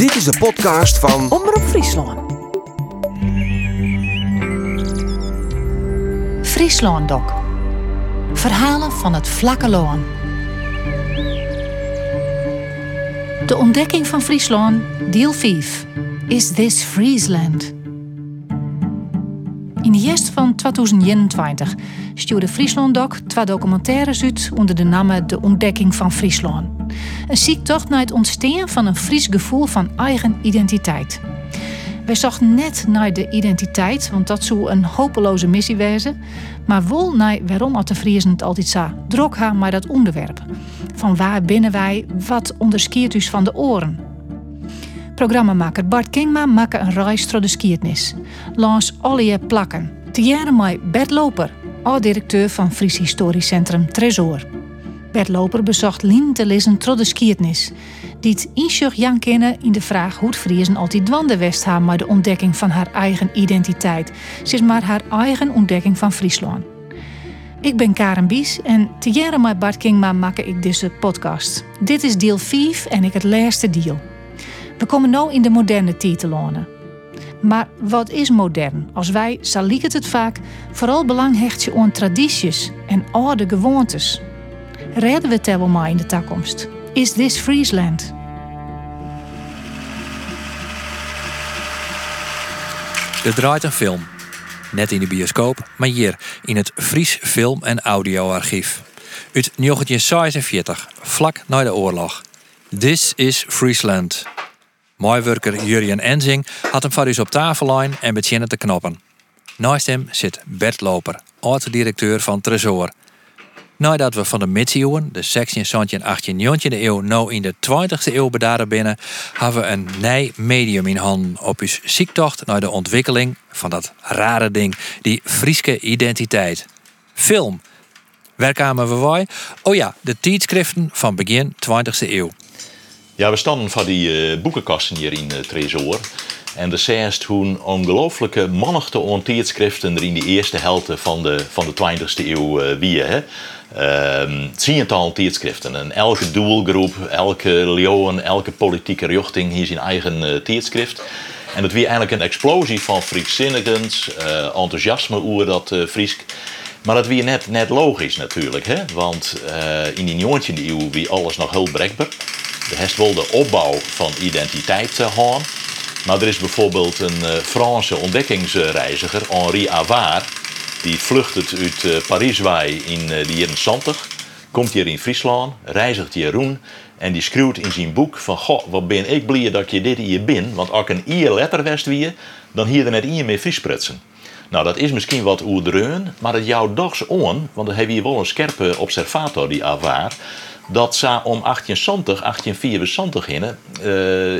Dit is de podcast van Omroep Friesland. Friesland Doc. Verhalen van het vlakke loon. De ontdekking van Friesland, deel 5. Is this Friesland? In de van 2021 stuurde Friesland Doc twee documentaires uit onder de naam De Ontdekking van Friesland. Een ziektocht naar het ontstaan van een Fries gevoel van eigen identiteit. Wij zochten net naar de identiteit, want dat zou een hopeloze missie wezen, maar wel naar waarom had de Friesen het altijd zo drok haar maar dat onderwerp. Van waar binnen wij, wat onderscheert us van de oren? Programmamaker Bart Kingma maakte een reis door de skiertnis. Langs alle plakken. Te jaren met Bert Loper, oud-directeur van Fries Historisch Centrum Tresor. Bert bezocht Lien te lezen door de skiertnis. Die het inzucht Jan kennen in de vraag hoe het Friesen altijd dwande west haar maar de ontdekking van haar eigen identiteit. Ze is maar haar eigen ontdekking van Friesland. Ik ben Karen Bies en te met Bart Kingma maak ik deze podcast. Dit is deel 5 en ik het laatste deel. We komen nu in de moderne tijd te lonen. Maar wat is modern? Als wij, liek het het vaak, vooral belang hechten aan tradities en oude gewoontes. Redden we het wel in de toekomst? Is this Friesland? Er draait een film. Net in de bioscoop, maar hier in het Fries Film- en Audioarchief. Uit 1946, vlak na de oorlog. This is Friesland. Mooiwerker Jurjen Enzing had hem voor u op tafel lijn en beginnen te knoppen. Naast hem zit Bert Loper, oud-directeur van Tresor. Nadat we van de middeleeuwen, de 16e, 17e, 18e, 19e eeuw, nou in de 20e eeuw bedaren binnen, hebben we een nij medium in handen op uw ziektocht naar de ontwikkeling van dat rare ding, die Frieske identiteit. Film. Waar kwamen we bij? Oh ja, de tijdschriften van begin 20e eeuw. Ja, we stonden van die uh, boekenkasten hier in uh, Tresor. En de zegt hoe ongelooflijke mannigte aan tijdschriften er in die eerste helft van de, van de 20e eeuw uh, wie. Hè? Um, tiental tijdschriften. En elke doelgroep, elke leeuwen, elke politieke richting hier zijn eigen uh, tijdschrift. En het was eigenlijk een explosie van Frieszinnigens, uh, enthousiasme over dat uh. Maar dat weer net, net logisch natuurlijk, hè? want in die 19e eeuw wie alles nog heel brekbaar. De heeft opbouw van identiteit te houden. Maar er is bijvoorbeeld een Franse ontdekkingsreiziger, Henri Avard die vlucht het uit uh, in uh, de jaren 70. Komt hier in Friesland, reizigt Jeroen. En die schreeuwt in zijn boek van... Goh, wat ben ik blij dat je dit hier bent. Want als ik een ier letter west wie, dan hier er net ier meer Friesprutsen. Nou, dat is misschien wat oerdreun, maar het jouw dogs on, want dan heb je hier wel een scherpe observator, die Avaar, dat ze om 1870, 1874 in,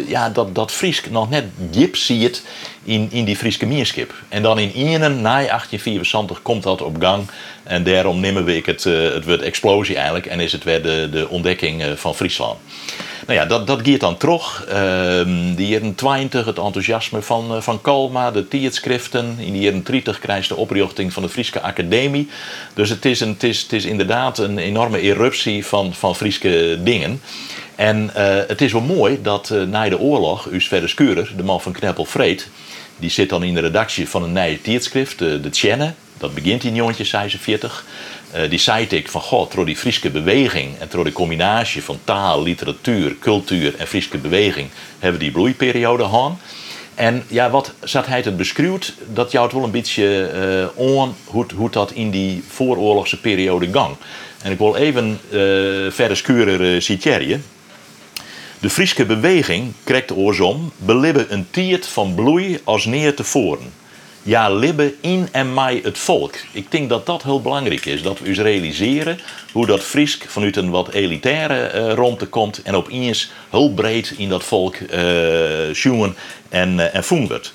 ja, dat, dat Friesk nog net jip ziet in, in die Frieske mierskip. En dan in Ienen, na 1874, komt dat op gang. En daarom nemen we het, uh, het woord explosie eigenlijk en is het weer de, de ontdekking uh, van Friesland. Nou ja, dat, dat gaat dan terug. Uh, de jaren 20, het enthousiasme van, uh, van Kalma, de tijdschriften. In de jaren 30 krijgt de oprichting van de Frieske Academie. Dus het is, een, het is, het is inderdaad een enorme eruptie van, van Frieske dingen. En uh, het is wel mooi dat uh, na de oorlog, Us Skurer, de man van Kneppel Vreed, die zit dan in de redactie van een nieuwe tijdschrift, de, de Tjenne. Dat begint in 1946. Uh, die zei ik van, god, door die Frieske beweging en door de combinatie van taal, literatuur, cultuur en Frieske beweging hebben die bloeiperiode gehad. En ja, wat zat hij het beschreeuwd, dat jou het wel een beetje uh, aan hoe, hoe dat in die vooroorlogse periode gang. En ik wil even uh, verder skuren uh. De Frieske beweging krijgt oorsom, belibben een tiert van bloei als neer tevoren ja, libben in en mij het volk. Ik denk dat dat heel belangrijk is. Dat we eens realiseren hoe dat Friesk vanuit een wat elitaire uh, rondte komt en opeens heel breed in dat volk uh, en, uh, en voen wordt.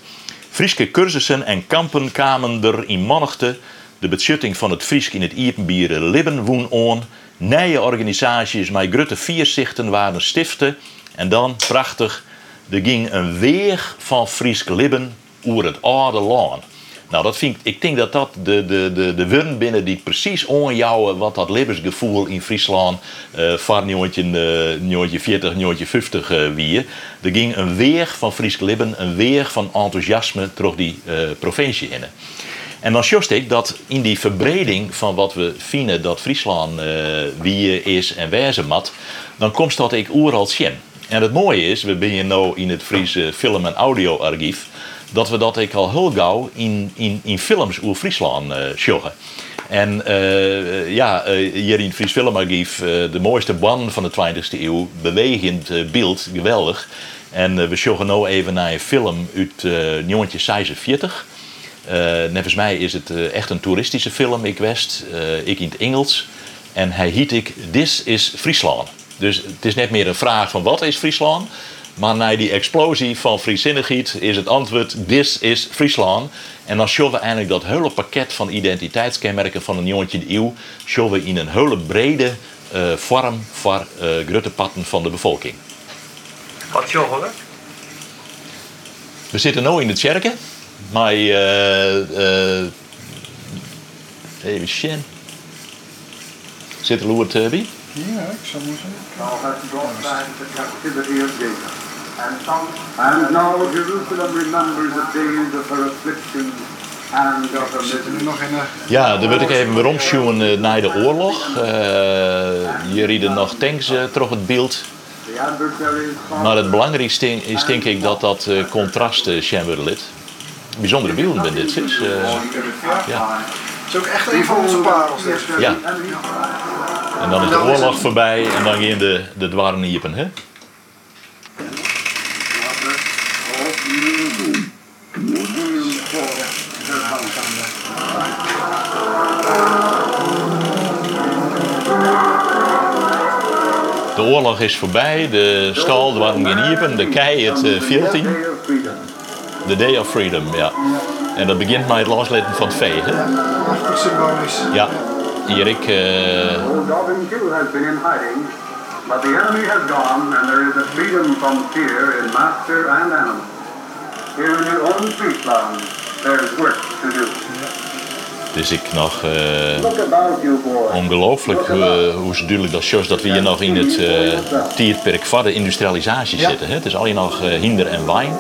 Frieske cursussen en kampen kwamen er in mannigte. De beschutting van het Friesk in het Iepenbieren Libben woen on. Nieuwe organisaties met grutte vierzichten waren stiften. En dan, prachtig, er ging een weeg van Friesk Libben oer het oude land. Nou, dat vind, ik denk dat dat de, de, de, de wurm binnen die precies onjouwen wat dat levensgevoel in Friesland uh, van 1940, 1950 uh, wie. Er ging een weeg van Fries Libben, een weeg van enthousiasme door die uh, provincie in. En dan just ik dat in die verbreding van wat we vinden dat Friesland uh, wie is en wezen mat, dan komt dat ik oeral zien. En het mooie is, we zijn nu in het Friese film- en audioarchief, dat we dat ik al heel gauw in, in, in films over Friesland uh. En uh, ja, uh, hier in het Fries Filmarchief, de mooiste band van de 20e eeuw, bewegend beeld, geweldig. En we sjoggen nu even naar een film uit 1946. nevens mij is het echt een toeristische film, ik west, ik in het Engels. En hij hiet ik This is Friesland. Dus het is net meer een vraag van wat is Friesland? Maar na die explosie van Friesinnigheid is het antwoord: This is Friesland. En dan showen we eigenlijk dat hele pakket van identiteitskenmerken van een jongetje de eeuw. we in een hele brede uh, vorm voor uh, grote patten van de bevolking. Wat showen we? We zitten nu in de kerken. Maar uh, even zien. Zit er Loert uh, bij? Ja, ik zou moeten brought back the captivity of Jacob. And, some, and now Jerusalem remembers the days of her affliction. Ja, dan wil ik even weer omschoen uh, naar de oorlog. Uh, je rieden nog tanks uh, terug het beeld. Maar het belangrijkste is denk ik dat dat uh, contrast uh. Bijzondere beelden ben dit. Is, uh, ja. Het is ook echt een van onze parels. ja. En dan is de oorlog voorbij en dan gaan de, de dwarren niepen. Hè? De oorlog is voorbij, de stal, de waren geen niepen, de kei het uh, 14. Day of freedom. The Day of Freedom, ja. En dat begint met het loslaten van het vee. Hè? Goed symbolisch. Ja, hier ik. Uh, hiding, but the enemy has gone and there is a freedom from fear in master and animal. Here in your own Friesland, there is work to do. dus ik nog. Uh, ongelooflijk uh, hoe ze duidelijk dat shows dat we hier nog in het uh, tijdperk van de industrialisatie Ja. zitten. Hè? Het is alleen nog uh, hinder en wijn.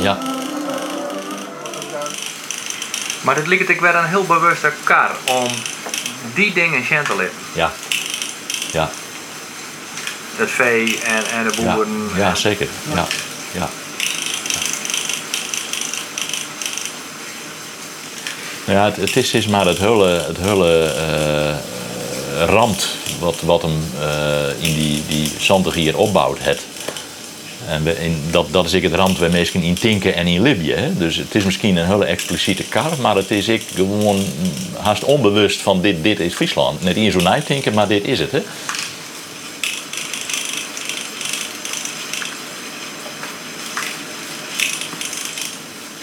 Ja. Maar het lijkt ik weer een heel bewuste kar om die dingen in te. Ja. Ja. Het vee en, en de boeren. ja zeker. Ja. Ja. Nou ja, het, het is, is maar het hele, het hele eh, rand wat, wat hem eh, in die, die zandig hier opbouwt. Het. En dat, dat is ik het rand waar mensen in Tinken en in Libië. Hè? Dus het is misschien een hele expliciete kar, maar het is ik gewoon haast onbewust van dit, dit is Friesland. Net in zo'n tinken, maar dit is het. Hè?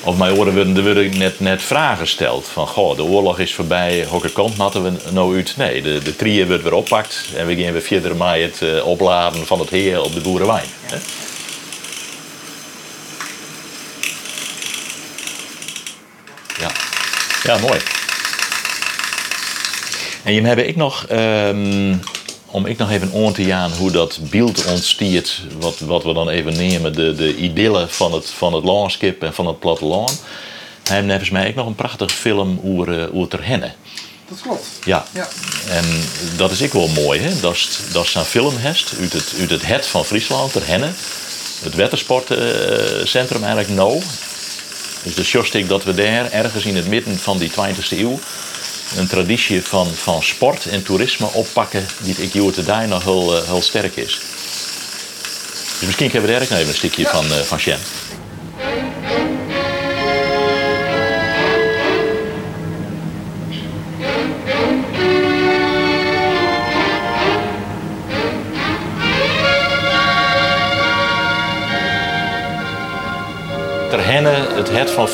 Op mijn oren worden, er net, net vragen gesteld. Van, goh, de oorlog is voorbij, welke kant moeten we nou uit? Nee, de, de trieën wordt weer oppakt en we gaan weer verder met het eh, opladen van het heer op de boerenwijn. Ja, mooi. En je heb ik nog, ehm, om ik nog even aan te gaan hoe dat beeld ontstiert, wat, wat we dan even nemen, de, de idylle van het, van het landschap en van het platteland. Hij heeft volgens mij ook nog een prachtige film over, uh, over ter Henne. Dat klopt. Ja. Ja. En dat is ik wel mooi, hè? Dat is, dat is een filmhest uit het, uit het het van Friesland, ter Henne. Het watersportcentrum eigenlijk nou. Dus de sjostik dat we daar ergens in het midden van die 20e eeuw een traditie van, van sport en toerisme oppakken die ik hier te daar nog heel, eh, heel sterk is. Dus misschien kunnen we daar ook nog even een stukje van, eh van Sjen.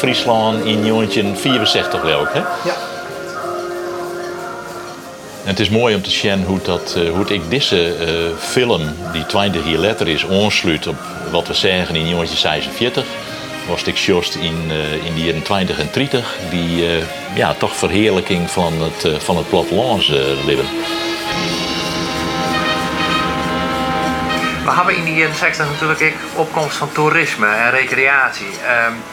Friesland in 1964 geloof ik, hè? Ja. En het is mooi om te zien hoe, dat, eh, hoe ik deze eh, film, die 20 jaar later is, aansluit op wat we zeggen in 1946. was ik just in, uh, in de jaren 20 en 30 die uh, ja, toch verheerlijking van het, van het plattelands leven. We hebben in de jaren 60 natuurlijk ook opkomst van toerisme en recreatie. Um,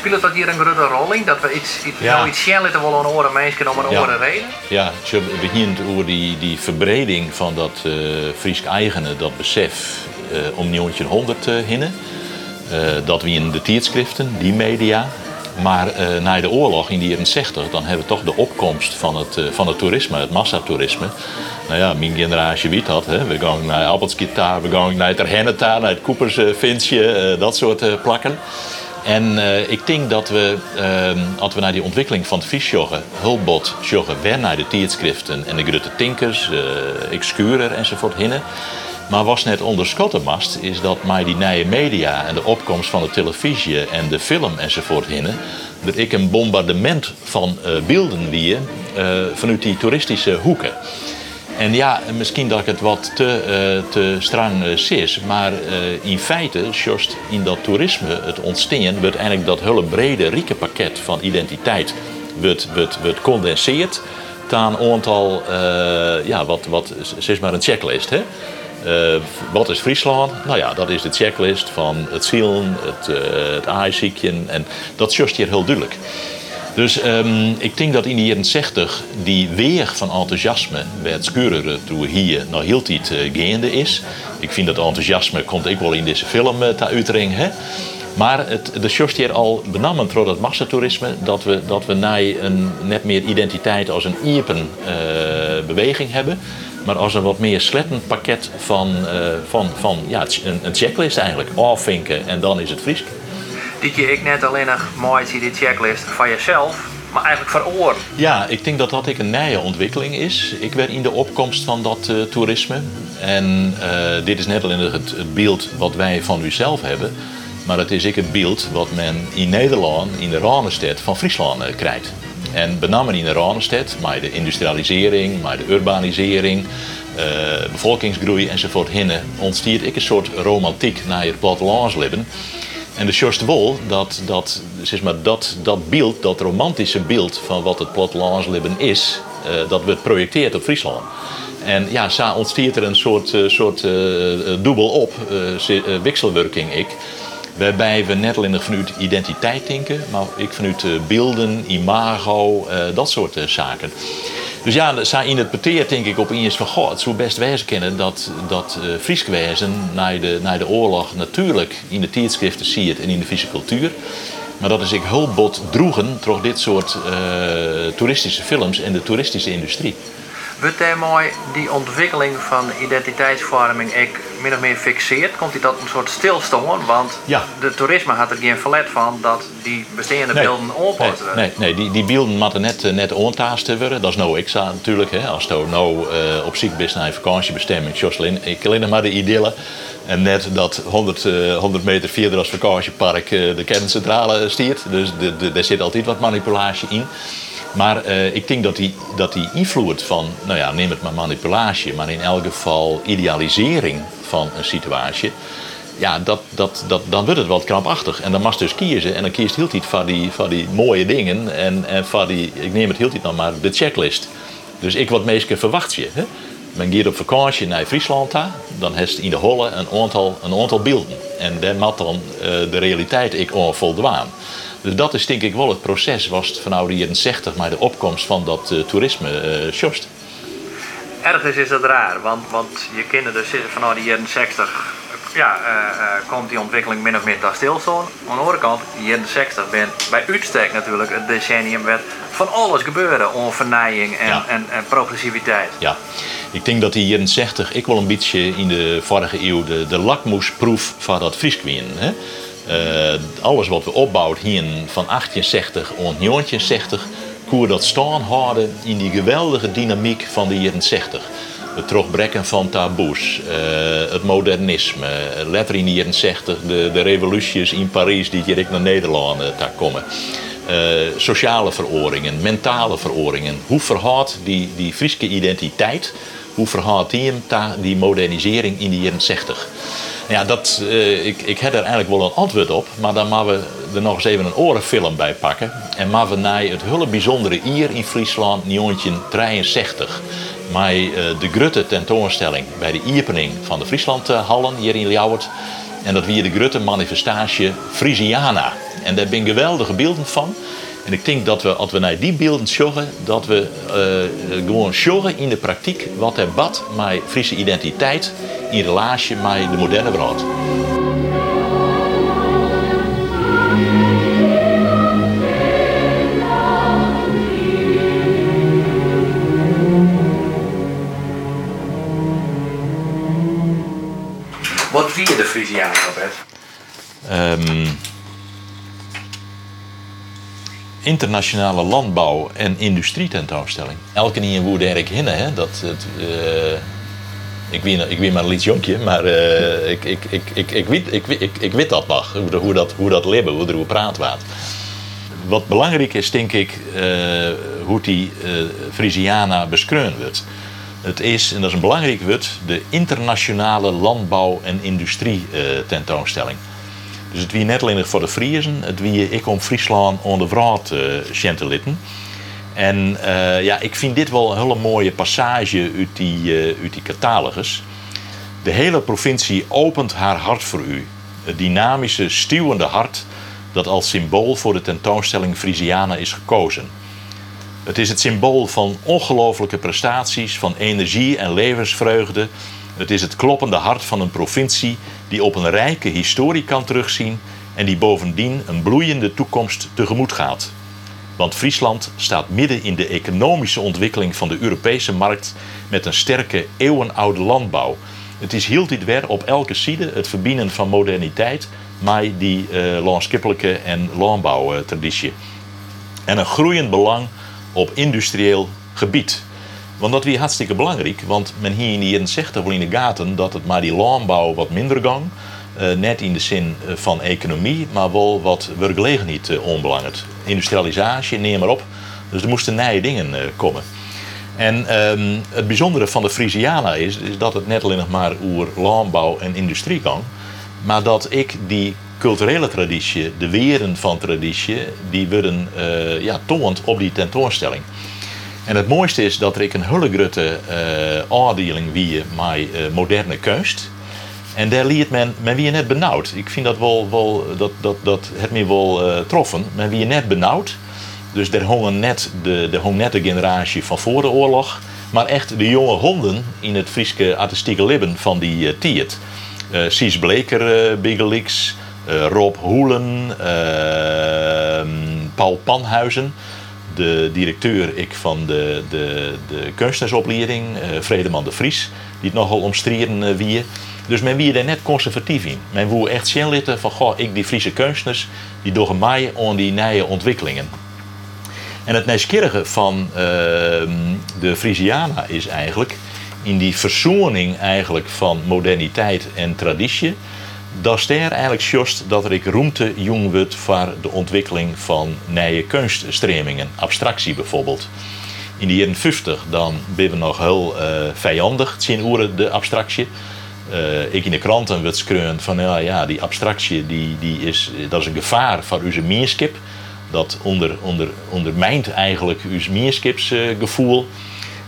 speelt dat hier een grote rol in? Dat we iets, iets, ja. nou iets laten willen aan oren mensen om een ja. oren reden? Ja, je begint over die, die verbreding van dat uh, Fries eigene, dat besef uh, om 1900 te hinnen. Uh, dat we in de tijdschriften, die media. Maar na de oorlog in de jaren 60, dan hebben we toch de opkomst van het, van het toerisme, het massatoerisme. Nou ja, mijn generatie weet dat. Hè. We gaan naar Appelskitaar, we gaan naar het Henneta, naar het Koepersvinsje, dat soort plakken. En uh, ik denk dat we, uh, we naar die ontwikkeling van het Friesjoggen, hulpbot joggen, weer naar de tijdschriften en de grote tinkers, uh, excurer enzovoort hinnen. Maar was net onderschatten mast, is dat met die nieuwe media en de opkomst van de televisie en de film enzovoort hinnen, dat ik een bombardement van beelden wie vanuit die toeristische hoeken. En ja, misschien dat ik het wat te, uh, te strang uh, is, maar uh, in feite, just in dat toerisme, het ontstaan, wordt eigenlijk dat hele brede, rieke pakket van identiteit wordt, wordt, wordt condenseerd aan een aantal, ja, wat, wat, zeg maar een checklist. Hè? wat is Friesland? Nou ja, dat is de checklist van het zielen, het, het aaisiekje en dat is just hier heel duidelijk. Dus um, ik denk dat in de jaren 60 die weer van enthousiasme het skuren toen hier nog heel tijd uh, is. Ik vind dat enthousiasme komt ik wel in deze film uh, te. Hè? Maar het, de just hier al benammen door dat massatoerisme dat we, dat we een net meer identiteit als een iepen uh, beweging hebben. Maar als een wat meer slettend pakket van, van, van ja, een, een checklist eigenlijk. Afvinken en dan is het Fries dit je ik net alleen nog mooi zie die checklist van jezelf, maar eigenlijk van oor. Ja, ik denk dat dat ik een nieuwe ontwikkeling is. Ik werd in de opkomst van dat uh, toerisme. En uh, dit is net alleen het, beeld wat wij van uzelf hebben. Maar het is ook het beeld wat men in Nederland, in de Ranestad van Friesland uh, krijgt. En benamen in de Ranestad, met de industrialisering, met de urbanisering, bevolkingsgroei enzovoort hinnen, ontstiert ik een soort romantiek naar het plattelandsleven. En de Sjorst Wol, dat, dat, zeg maar, dat, dat beeld, dat romantische beeld van wat het plattelandsleven is, uh, dat wordt projecteerd op Friesland. En ja, zo ontstiert er een soort, uh, soort uh, dubbel op, wisselwerking ik. Waarbij we net alleen vanuit identiteit denken, maar ik vanuit beelden, imago, dat soort zaken. Dus ja, in het peteert denk ik op eens van god, het zou best wijzen kennen dat, dat uh, Frieske wijzen na de, na de oorlog natuurlijk in de tijdschriften zie het en in de Friese cultuur. Maar dat is ik hulpbot droegen door dit soort uh, toeristische films en de toeristische industrie. Wordt mooi die ontwikkeling van identiteitsvorming ik min of meer fixeert? Komt hij dat een soort stilstaan? Want ja. de toerisme had er geen verlet van dat die bestaande nee. beelden opposten. Nee, nee, nee, die, die beelden moeten net, net ontaast worden. Dat is nou ik natuurlijk. Hè. Als je nou uh, op ziek bent naar een vakantiebestemming, Jocelyn, ik alleen maar de idylle. En net dat 100, uh, 100 meter verder als vakantiepark uh, de kerncentrale stiert. Dus daar zit altijd wat manipulatie in. Maar uh, ik denk dat die, dat die invloed van, nou ja, neem het maar manipulatie, maar in elk geval idealisering van een situatie. Ja, dat, dat, dat, dan wordt het wat knapachtig. En dan mag dus kiezen. En dan kiest heel tijd van die, van die mooie dingen. En, en van die, ik neem het heel tijd nog maar de checklist. Dus ik wat meestal verwacht je. Hè? Men gaat op vakantie naar Friesland, dan heeft in de holle een aantal, een aantal beelden. En daar moet dan uh, de realiteit ik on voldwaan. Dus dat is denk ik wel het proces was vanaf de jaren 60, maar de opkomst van dat uh, toerisme uh, sjost. Ergens is dat raar, want, want je kinderen dus zitten vanaf de jaren 60 ja, uh, komt die ontwikkeling min of meer daar stilstaan. Aan de andere kant, de jaren 60 ben bij uitstek natuurlijk het decennium werd van alles gebeuren. Onvernijing en, ja. en, en, progressiviteit. Ja, ik denk dat die jaren 60 ik wel een beetje in de vorige eeuw de, de lakmoesproef van dat Frieskwien. Hè? Uh, alles wat we opbouwd hier van 1860 en 1960, koer dat staan houden in die geweldige dynamiek van de jaren 60. Het terugbrengen van taboes, uh, het modernisme, letter in de jaren 60, de, de revoluties in Parijs die direct naar Nederland uh, komen. sociale veroringen, mentale veroringen. Hoe verhoudt die, die Friese identiteit, hoe verhoudt die die modernisering in de jaren 60? Ja, dat, eh, ik, ik heb er eigenlijk wel een antwoord op, maar dan moeten we er nog eens even een orenfilm bij pakken. En moeten we naar het hele bijzondere hier in Friesland, 1963. Met uh, de Grutte tentoonstelling bij de opening van de Frieslandhallen hier in Ljouwert. En dat weer de Grutte manifestatie Frisiana. En daar ben geweldige beelden van. En ik denk dat we, als we naar die beelden zorgen, dat we uh, gewoon zorgen in de praktijk wat er bad met Friese identiteit in relatie met de moderne wereld. Wat vier de Frisianen op het? Um, internationale landbouw- en industrietentoonstelling. Elke niet in woede ik hinnen, hè? Dat, het, uh, ik, weet, ik weet maar een jonkje, maar uh, ik, ik, ik, ik, ik, weet, ik, ik, ik weet dat nog, hoe, dat, hoe dat leven, hoe er praat wordt. Wat belangrijk is, denk ik, uh, hoe die uh, Frisiana beschreven wordt. Het is, en dat is een belangrijk woord, de internationale landbouw- en industrie tentoonstelling. Dus het wie net alleen voor de Friesen, het wie ik om Friesland onder de vraat uh. En uh, ja, ik vind dit wel een hele mooie passage uit die, uh, uit die catalogus. De hele provincie opent haar hart voor u. Het dynamische, stuwende hart dat als symbool voor de tentoonstelling Frisiana is gekozen. Het is het symbool van ongelooflijke prestaties, van energie en levensvreugde. Het is het kloppende hart van een provincie die op een rijke historie kan terugzien en die bovendien een bloeiende toekomst tegemoet gaat. Want Friesland staat midden in de economische ontwikkeling van de Europese markt met een sterke eeuwenoude landbouw. Het is heel dit weer op elke side het verbinden van moderniteit met die uh, landskippelijke en landbouwtraditie. En een groeiend belang op industrieel gebied. Want dat weer hartstikke belangrijk, want men hier in de zegt wel in de gaten dat het maar die landbouw wat minder gang. Uh, net in de zin van economie, maar wel wat werkgelegenheid uh, onbelangrijk. Industrialisatie, neem maar op. Dus er moesten nieuwe dingen uh, komen. En um, het bijzondere van de Frisiana is, is dat het net alleen nog maar over landbouw en industrie kan. Maar dat ik die culturele traditie, de weren van traditie, die worden ja, toont op die tentoonstelling. En het mooiste is dat er een hele grote uh, wie uh, moderne kunst. En daar liet men, men wie net benauwd. Ik vind dat wel, wel dat, dat, dat het me wel uh, troffen. Men wie net benauwd. Dus er hongen net de, de, hong generatie van voor de oorlog. Maar echt de jonge honden in het Friese artistieke libben van die uh, tiert. Uh, Bleker, uh, Bigelix, Rob Hoelen, Paul Panhuizen de directeur ik van de, de, de kunstenaarsopleiding, Vredeman de Vries, die het nogal omstreden wie. Dus men wie er net conservatief in. Men wil echt zien van, goh, ik die Friese kunstenaars, die door mij aan die nieuwe ontwikkelingen. En het nieuwsgierige van uh, de Frisiana is eigenlijk, in die verzoening eigenlijk van moderniteit en traditie, dat is er eigenlijk juist dat er ik ruimte jong wordt voor de ontwikkeling van nieuwe kunststremingen, abstractie bijvoorbeeld. In de jaren 50 dan ben we nog heel uh, vijandig zien oeren de abstractie. Uh, ik in de kranten werd schreeuwen van ja, ja, die abstractie die, die is, dat is een gevaar voor onze meerskip. Dat onder, onder, ondermijnt eigenlijk uw meerskipsgevoel.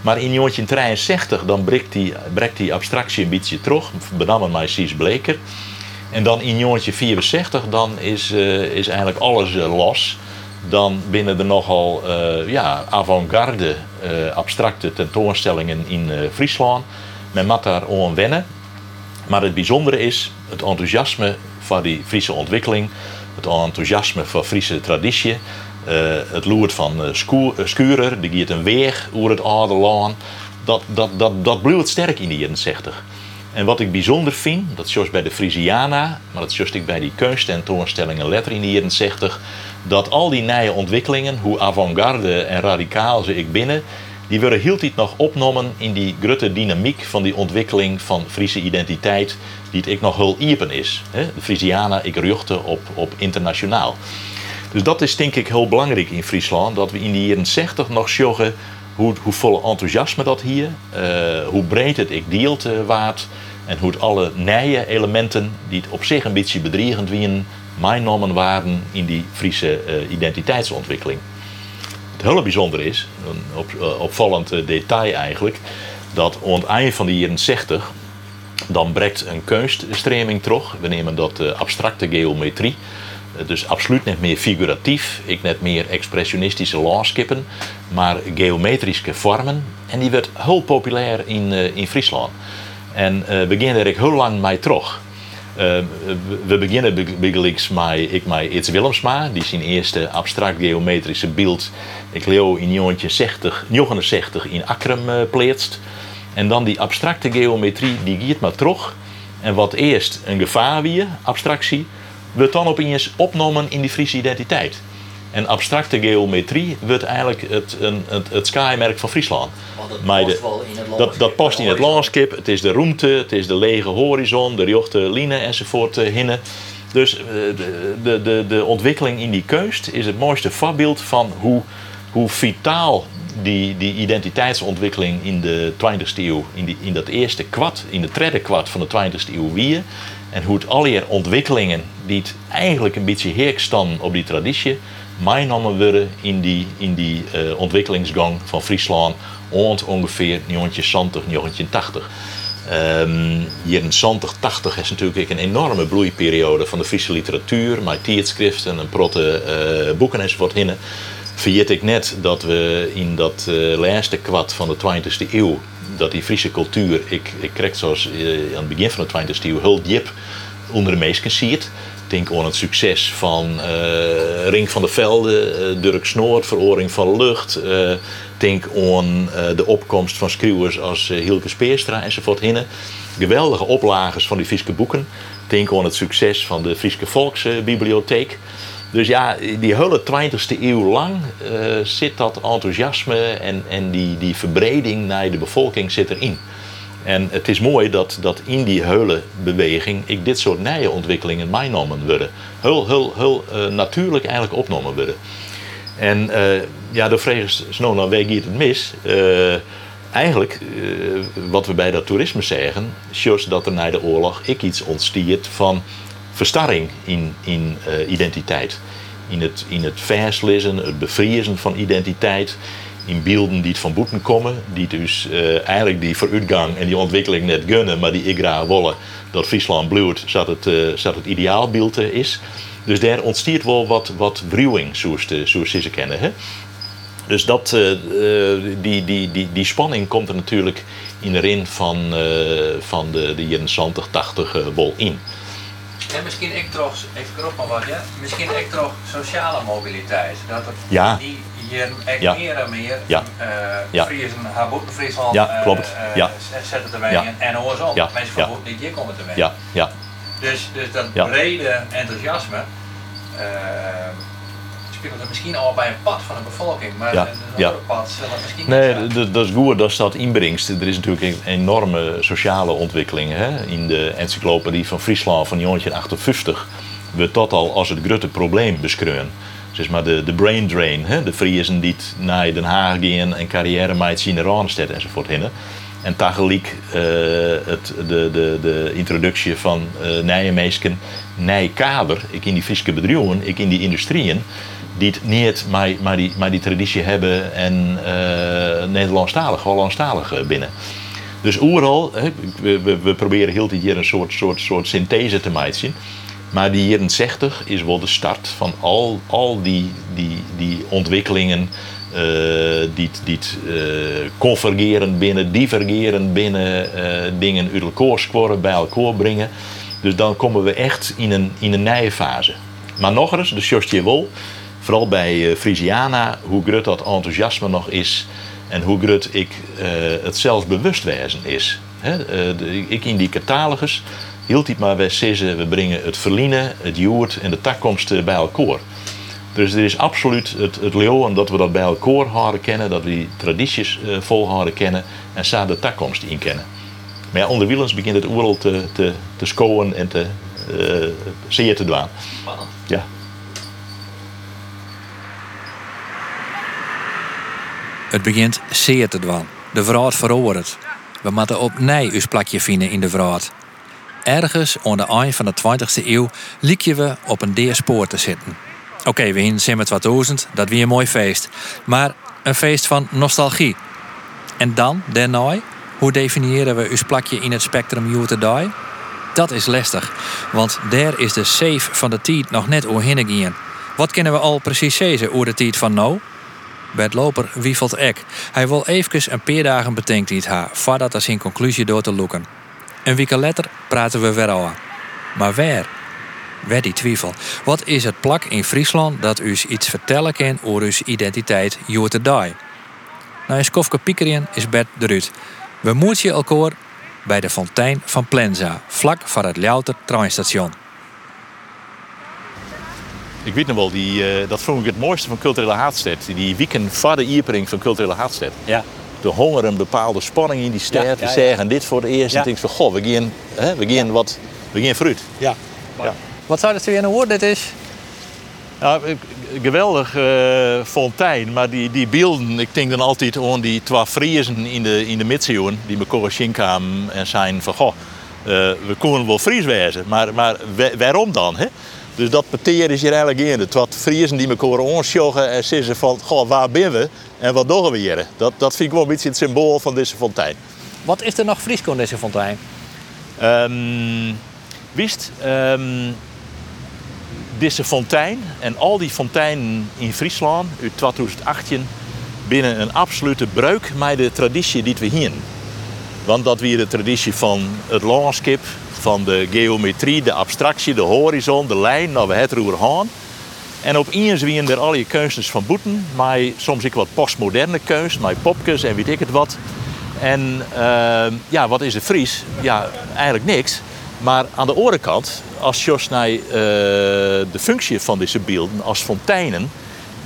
Maar in 1963 dan breekt die, breekt die abstractie een beetje terug. Benammen mij Cies Bleker. En dan in jongetje 64, dan is, uh, is eigenlijk alles uh, los. Dan binnen er nogal ja, avant-garde abstracte tentoonstellingen in Friesland. Men moet daar wennen. Maar het bijzondere is het enthousiasme voor die Friese ontwikkeling. Het enthousiasme voor Friese traditie. het loert van Skurer, die gaat een weg over het oude Dat, dat, dat, dat blijft sterk in die jaren 60. En wat ik bijzonder vind, dat is bij de Frisiana, maar dat is ik bij die kunsttentoonstellingen letter in de jaren 60, dat al die nieuwe ontwikkelingen, hoe avant-garde en radicaal ze ik binnen, die worden heel tijd nog opgenomen in die grote dynamiek van die ontwikkeling van Friese identiteit, die het ik nog heel iepen is. De Frisiana, ik ruchte op, op internationaal. Dus dat is denk ik heel belangrijk in Friesland, dat we in de jaren 60 nog zorgen hoe, hoe vol enthousiasme dat hier, uh, hoe breed het ik deelt uh, waard. En hoe het alle nieuwe elementen die het op zich een beetje bedreigend wien, meegenomen waren in die Friese eh, identiteitsontwikkeling. Het hele bijzonder is, een eh, opvallend eh, detail eigenlijk, dat aan het eind van de jaren 60 dan breekt een kunststreming terug. We nemen dat eh, abstracte geometrie. Dus absoluut niet meer figuratief, ik net meer expressionistische landskippen, maar geometrische vormen. En die werd heel populair in, in Friesland. En we beginnen er heel lang mee terug. Eh, we- beginnen be- begelijks met, ik met Its Willemsma, die zijn eerste abstract geometrische beeld, ik leo in 1960 69 in Akrum uh, pleetst. En dan die abstracte geometrie, die giet maar terug. En wat eerst een gevaar wie, abstractie, wordt dan opeens opgenomen in die Friese identiteit. En abstracte geometrie wordt eigenlijk het, een, het, het skymerk van Friesland. Maar de- dat, dat past in het landschap. Het is de ruimte, het is de lege horizon, de jochte lijnen enzovoort eh, hinnen. Dus eh, de, de, de, de ontwikkeling in die kunst is het mooiste voorbeeld van hoe, hoe vitaal die, die identiteitsontwikkeling in de 20e eeuw, in, die, in dat eerste kwart, in de derde kwart van de 20e eeuw wie. En hoe het alle ontwikkelingen die het eigenlijk een beetje heerk staan op die traditie, meegenomen worden in die, in die eh, ontwikkelingsgang van Friesland rond ongeveer 1970, 1980. Ehm jaren 70, 80 is natuurlijk een enorme bloeiperiode van de Friese literatuur, met tijdschriften en protte eh, boeken enzovoort hinnen. Vergeet ik net dat we in dat eh, laatste kwart van de 20e eeuw, dat die Friese cultuur, ik, ik kreeg zoals aan het begin van de 20e eeuw heel diep onder de meesten ziet. Denk aan het succes van eh, Ring van de Velde, eh, Dirk Snoort, Veroring van Lucht. eh, denk aan de opkomst van schreeuwers als Hilke Speerstra enzovoort hinnen. Geweldige oplagers van die Friese boeken. Denk aan het succes van de Friese Volksbibliotheek. Dus ja, die hele 20e eeuw lang zit dat enthousiasme en, en die, die verbreding naar de bevolking zit erin. En het is mooi dat, dat in die hele beweging ik dit soort nieuwe ontwikkelingen meegenomen worden. Heel, eh, natuurlijk eigenlijk opgenomen worden. En eh, ja, de vraag is, nou, nou, gaat het mis? Eh, eigenlijk, wat we bij dat toerisme zeggen, is dat er na de oorlog ik iets ontstiert van verstarring in, in identiteit. In het, in het het bevriezen van identiteit. In beelden die het van boeten komen, die dus eh, eigenlijk die vooruitgang en die ontwikkeling net gunnen, maar die ik graag willen dat Friesland bloeit, zodat het, zodat het ideaalbeeld eh, is. Dus daar ontstiert wel wat, wat wruwing, zoals, de, zoals ze ze kennen. Hè? Dus dat, die, die, die, die spanning komt er natuurlijk in de rin van, van de, de jaren 70, 80 eh, wel in. En misschien ik toch, ik erop maar wat, ja? Misschien ik toch sociale mobiliteit. Dat het Ja. die hier Ja. meer en meer Ja. eh Ja. Ja, eh, klopt. eh, Ja. z- zetten te wengen en andersom. Ja. Mensen van niet hier komen te wengen. Ja, ja, Dus, dus dat brede enthousiasme eh, speelt er misschien al bij een pad van de bevolking, maar Ja. een Ja. andere pad zal misschien Nee, niet dat is goed dat dat inbrengt. Er is natuurlijk een enorme sociale ontwikkeling. Hè? In de encyclopedie van Friesland van 1958 wordt dat al als het grote probleem beschreven. Zeg maar de, de brain drain, hè? de Friesen die naar Den Haag gaan en carrière maken in de Randstad enzovoort hinnen. En tegelijk eh, het, de, de, de introductie van uh, Nijmeesken, Nijkader, ik in die Friese bedrijven, ik in die industrieën, die het niet maar, maar, die, maar die traditie hebben en eh Nederlandstalig, Hollandstalig binnen. Dus overal, we, we, we proberen heel dit jaar een soort, soort, soort synthese te maken. Maar die jaren 60 is wel de start van al, al die, die, die ontwikkelingen eh, die, die eh, convergeren binnen, divergeren binnen, eh, dingen uit elkaar scoren, bij elkaar brengen. Dus dan komen we echt in een, in een nieuwe fase. Maar nog eens, de Sjostje vooral bij Frisiana, hoe groot dat enthousiasme nog is en hoe groot ik het zelfs bewustwezen is. Ik in die catalogus hield het maar bij zeggen, we brengen het verliezen, het joert en de takkomst bij elkaar. Dus er is absoluut het, het leeuwen dat we dat bij elkaar houden kennen, dat we die tradities eh, volhouden kennen en zo de takkomst in kennen. Maar ja, onder Wielens begint het oerl te, te, te scoren en te eh zeer te. Spannend. Ja. Het begint zeer te dwan. De vrouw verhoort. We moeten opnieuw uw plakje vinden in de vraat. Ergens aan de eind van de 20e eeuw liekje we op een deerspoor te zitten. Oké, we in Simmer 2000, dat wie een mooi feest. Maar een feest van nostalgie. En dan, daarna, hoe definiëren we uw plakje in het spectrum You Die? Dat is lastig, want daar is de safe van de tijd nog net oorheen gaan. Wat kennen we al precies zeggen over de tijd van nou? Bert Loper wiefelt ek. Hij wil even een paar dagen bedenkt iets haar, voordat hij zijn conclusie door te loeken. Een week later praten we weer al. Maar waar? Waar die twijfel? Wat is het plak in Friesland dat u iets vertellen kan over uw identiteit you to die? Nou, in Skofke Piekerien is Bert de Ruut. We moeten elkaar bij de fontein van Plenza, vlak voor het Ljouter treinstation. Ik weet nog wel, die, eh, dat vond ik het mooiste van Culturele Haatstad. Die weekend voor de Iepering van Culturele Haatstad. Ja. De honger een bepaalde spanning in die stad. Ja, ja, we ja. zeggen dit voor het eerst. Ja. En denk van, goh, we gaan, hè, we gaan wat, we gaan fruit. Ja. Ja. Wat zou dat weer een woord dit is? Nou, een geweldig eh, fontein, maar die, die beelden, ik denk dan altijd aan die twee Friesen in de, in de middeleeuwen die me korrigeren kwamen en zijn van, goh, eh, we kunnen wel Fries wezen, maar, maar wa- waarom dan? Hè? Dus dat peteer is hier eigenlijk in. De twee Friesen die elkaar aansjoggen en zeggen van, goh, waar ben we en wat doen we hier? Dat, dat vind ik wel een beetje het symbool van deze fontein. Wat is er nog Fries aan deze fontein? Ehm wist, ehm, deze fontein en al die fonteinen in Friesland uit 2018 binnen een absolute breuk met de traditie die we hier. Want dat weer de traditie van het landschap, van de geometrie, de abstractie, de horizon, de lijn, nou we het roer. En opeens wien er al je kunsters van boeten, maar soms ik wat postmoderne kunst, met popjes en weet ik het wat. En ehm, ja, wat is de Fries? Ja, eigenlijk niks. Maar aan de andere kant, als je naar eh, de functie van deze beelden als fonteinen,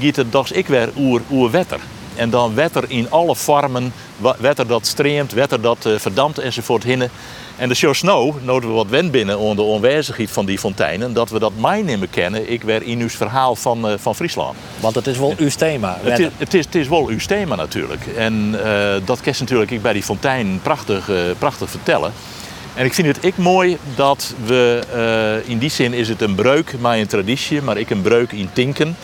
gaat het dus ik weer oer, oer wetter. En dan wetter in alle vormen, wetter dat streamt, wetter dat eh, verdampt enzovoort hinnen. En de show Snow noden we wat wen binnen onder de onwijzigheid van die fonteinen, dat we dat mij nemen kennen, ik weer in uw verhaal van, eh, van Friesland. Want het is wel uw thema. Het is, het, is, het is wel uw thema natuurlijk. En eh, dat kerst natuurlijk ik bij die fontein prachtig, eh, prachtig vertellen. En ik vind het ik mooi dat we, in die zin is het een breuk, maar een traditie, maar ik een breuk in tinken.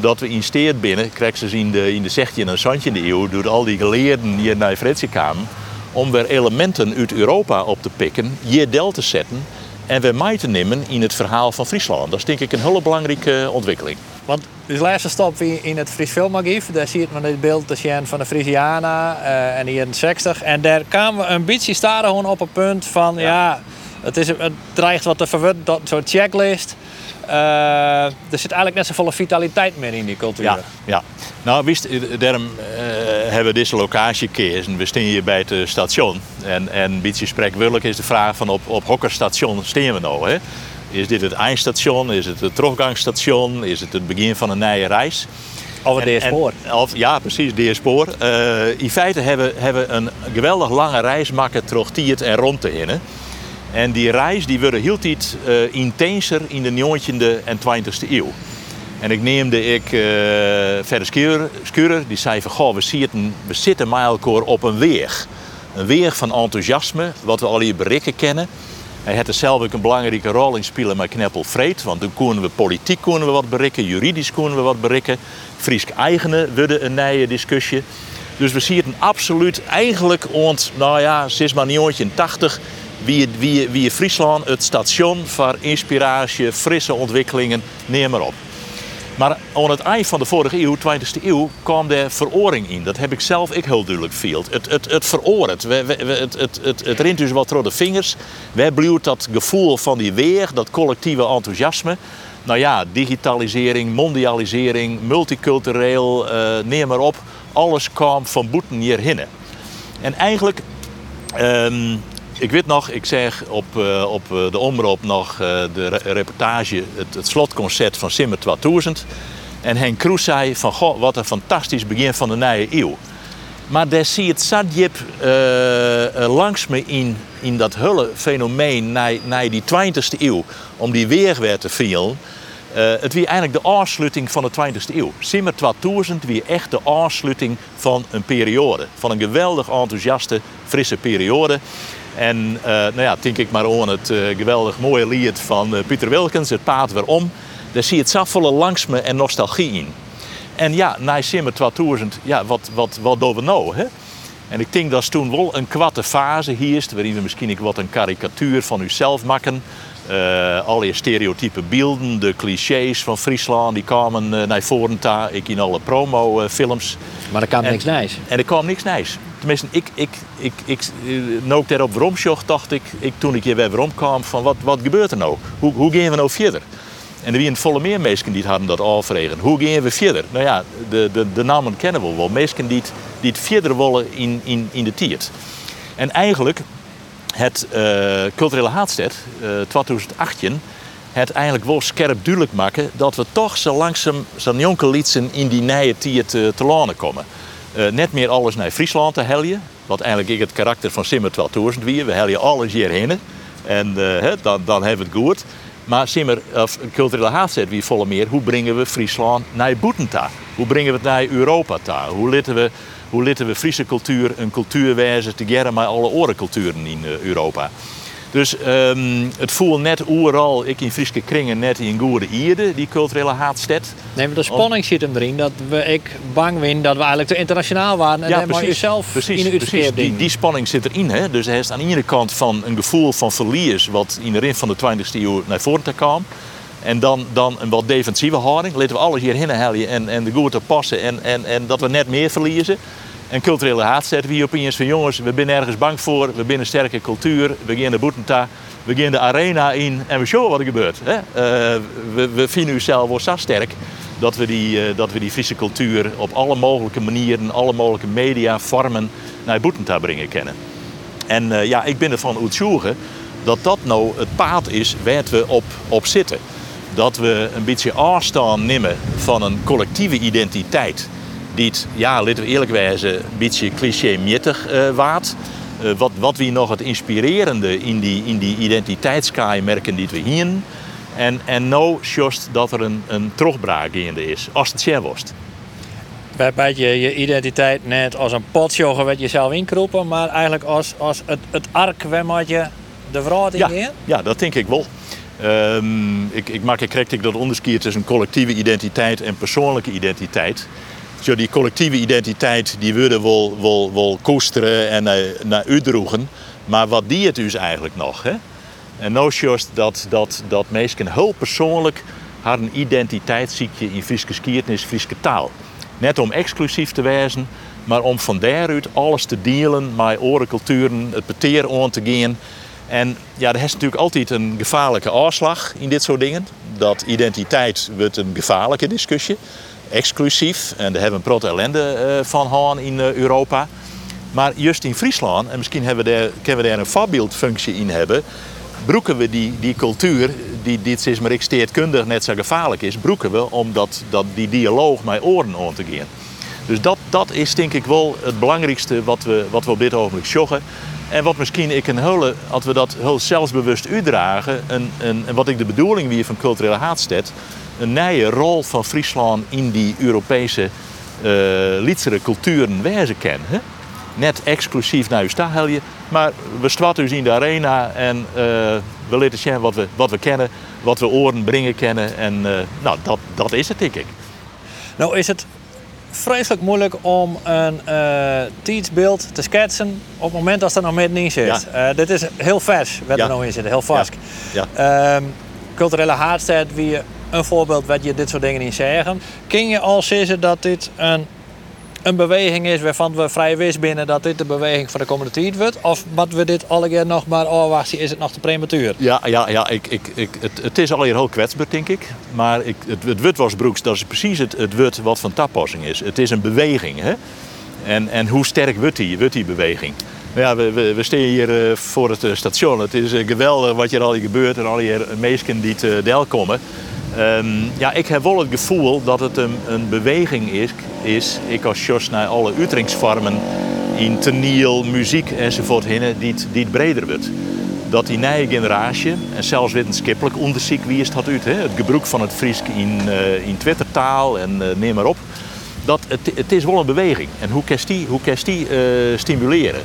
Dat we in Steert binnen, krijg ze in de, in de 16e en 17e eeuw, door al die geleerden hier naar Fredje kwamen, om weer elementen uit Europa op te pikken, hier del te zetten en weer mee te nemen in het verhaal van Friesland. Dat is denk ik een hele belangrijke ontwikkeling. Want de laatste stap in het Fries Filmarchief, daar ziet men het beeld te zien van de Frisiana eh, en hier in 60. En daar kwamen we een beetje staren op een punt van ja, het, is, het dreigt wat te verworden, dat zo'n checklist. Eh, er zit eigenlijk net zoveel vitaliteit meer in die cultuur. Ja, ja. Nou, wist, eh, daarom eh, hebben we deze locatie gekozen. We staan hier bij het station. En, en een beetje spreekwoordelijk is de vraag van op, op welk station staan we nou? Hè? Is dit het eindstation? Is het het teruggangstation? Is het het begin van een nieuwe reis? En- de spoor. of, ja, precies, de spoor. Eh, in feite hebben hebben we een geweldig lange reis maken terug Tiert en rond te hinnen. En die reis die wordt heel tijd eh, intenser in de 19e en 20e eeuw. En ik neemde ik eh verder Skurer, die zei van goh, we zitten, we zitten op een weg. Een weg van enthousiasme, wat we al hier berikken kennen. Hij had er zelf ook een belangrijke rol in spelen met Kneppel Vreed. Want toen konden we politiek konden we wat berikken, juridisch konden we wat berikken. Friesk eigene wilde een nieuwe discussie. Dus we zien absoluut eigenlijk ont, nou ja, sinds maar 1980 wie, wie Friesland het station voor inspiratie, frisse ontwikkelingen, neem maar op. Maar aan het eind van de vorige eeuw, 20e eeuw, kwam er veroring in. Dat heb ik zelf ik heel duidelijk gevoeld. Het, het, het het, het, het, het rint dus wat door de vingers. Wij blijven dat gevoel van die weer, dat collectieve enthousiasme. Nou ja, digitalisering, mondialisering, multicultureel, eh, neem maar op. Alles kwam van boeten hierheen. En eigenlijk Ehm, ik weet nog, ik zeg op, eh, op eh, de omroep nog eh, de re- reportage, het, slotconcert van Simmer 2000. En Henk Kroes zei van, goh, wat een fantastisch begin van de nieuwe eeuw. Maar daar zie je het langs me in, in dat hele fenomeen naar, die 20e eeuw. Om die weer weer te vielen. Het wie eigenlijk de afsluiting van de 20e eeuw. Simmer 2000 wie echt de afsluiting van een periode. Van een geweldig enthousiaste, frisse periode. En uh, nou ja, denk ik maar aan het uh, geweldig mooie lied van Pieter Wilkens, Het Paard Weer Om. Daar zie je het langs me en nostalgie in. En ja, na Simmer 2000, ja, wat, wat, wat doen we nou? Hè? En ik denk dat toen wel een kwatte fase hier is, waarin we misschien ik wat een karikatuur van uzelf maken. Uh, alle stereotype beelden, de clichés van Friesland, die kwamen uh, naar voren daar. Ik in alle promofilms. maar er kwam niks nijs. En er kwam niks nijs. Tenminste, ik, ik, ik, ik, nou ik daarop dacht ik, ik, toen ik hier weer kwam, van wat, wat gebeurt er nou? Hoe, hoe gaan we nou verder? En er waren volle meer mensen die hadden dat afregen. Hoe gaan we verder? Nou ja, de, de, de namen kennen we wel. Mensen die, die het verder willen in, in, in de tiert. En eigenlijk het uh, culturele haatstad uh, 2018 het eigenlijk wel scherp duidelijk maken dat we toch zo langzaam zo'n jonke liedsen in die nieuwe tiert te, te lanen komen. Uh, net meer alles naar Friesland te heljen, wat eigenlijk ik het karakter van Simmer 2000 weer. We heljen alles hierheen en dan, dan hebben we het goed. Maar Simmer, of culturele haatstad wie volle meer, hoe brengen we Friesland naar Boetenta? Hoe brengen we het naar Europa? Ta? Hoe litten we hoe litten we Friese cultuur een cultuurwijze together met alle andere culturen in uh, Europa. Dus um, het voelt net overal, ik in Friese kringen, net in goede ierde, die culturele haatstad. Nee, maar de spanning zit hem erin dat we, ik bang ben dat we eigenlijk te internationaal waren. En ja, precies, jezelf precies, in precies. Die, die spanning zit erin. Hè? Dus hij is aan de ene kant van een gevoel van verlies, wat in de rin van de 20e eeuw naar voren te kwam. En dan, dan een wat defensieve houding. Laten we alles hierheen halen en, en de goede passen en, en, en dat we net meer verliezen. En culturele haat zetten we opeens van jongens, we zijn ergens bang voor, we zijn een sterke cultuur, we gaan de Boetenta, we gaan de arena in en we showen wat er gebeurt. Hè? Uh, we, we vinden onszelf wel zo sterk dat we, die, uh, dat we die Friese cultuur op alle mogelijke manieren, alle mogelijke media, vormen naar Boetenta brengen kennen. En uh, ja, ik ben ervan uitzoeken dat dat nou het paad is waar we op, op zitten. Dat we een beetje afstand nemen van een collectieve identiteit die het, ja, laten we eerlijk wezen, een beetje cliché-mittig uh, waard. Uh, wat, wat we nog het inspirerende in die, in die identiteitskaai merken die we hier. En, en nou just dat er een, een terugbraak in is, als het zeer was. Waarbij je je identiteit net als een potjogger werd jezelf inkroepen, maar eigenlijk als, als het, het ark waarmee je de vrouw in ja, ja, dat denk ik wel. Um, ik, ik maak ik dat onderscheid tussen collectieve identiteit en persoonlijke identiteit zo die collectieve identiteit die willen wel, wel, wel koesteren en naar, naar uitdroegen. Maar wat die het dus eigenlijk nog? Hè? En nou just dat, dat, dat mensen heel persoonlijk haar een identiteitsziekje in Friese skiertnis, Friese taal. Net om exclusief te wezen, maar om van daaruit alles te delen met orenculturen, het beteer aan te gaan. En ja, er is natuurlijk altijd een gevaarlijke afslag in dit soort dingen. Dat identiteit wordt een gevaarlijke discussie exclusief. En daar hebben we een ellende uh, van gehad in uh, Europa. Maar juist in Friesland, en misschien hebben we daar, kunnen we daar een voorbeeldfunctie in hebben, broeken we die, die cultuur, die dit is net zo gevaarlijk is, broeken we om dat, dat die dialoog met oren aan te gaan. Dus dat, dat is denk ik wel het belangrijkste wat we, wat we op dit ogenblik joggen. En wat misschien ik een hele, als we dat heel zelfbewust uitdragen, en, en, en wat ik de bedoeling wie van culturele haatstad, een nieuwe rol van Friesland in die Europese uh, liedere culturen wijzen kennen. Hè? Net exclusief naar uw maar we staan dus in de arena en uh, we laten zien wat we, wat we kennen, wat we oren brengen kennen. En uh, nou, dat, dat is het, denk ik. Nou is het vreselijk moeilijk om een uh, tijdsbeeld te schetsen op het moment dat er nog meer in zit. Ja. dit is heel vers, wat ja. er nog in zit, heel vast. Ja. Um, culturele haardstad, wie een voorbeeld wat je dit soort dingen niet zeggen. Kun je al zeggen dat dit een, een beweging is waarvan we vrij wist binnen dat dit de beweging van de komende tijd wordt? Of wat we dit alle keer nog maar afwachten, is het nog te prematuur? Ja, ja, ja ik, ik, ik, het, het is alweer heel kwetsbaar, denk ik. Maar ik, het, het witwasbroeks, dat is precies het, het wit wat van toepassing is. Het is een beweging. Hè? En, en hoe sterk wordt die, wordt die beweging? Ja, we, we, we staan hier uh, voor het station. Het is uh, geweldig wat hier al gebeurt en al die mensen die te deel komen. Um, ja, ik heb wel het gevoel dat het een, een beweging is. Ik als Jos naar alle uteringsvormen in teniel, muziek enzovoort heen, die die het breder wordt. dat die nieuwe generatie, en zelfs wetenschappelijk onderzoek wie is dat uit, het gebruik van het Fries in, uh, in Twittertaal en uh, neem maar op, dat het, het is wel een beweging. En hoe kan die, hoe kan die uh, stimuleren?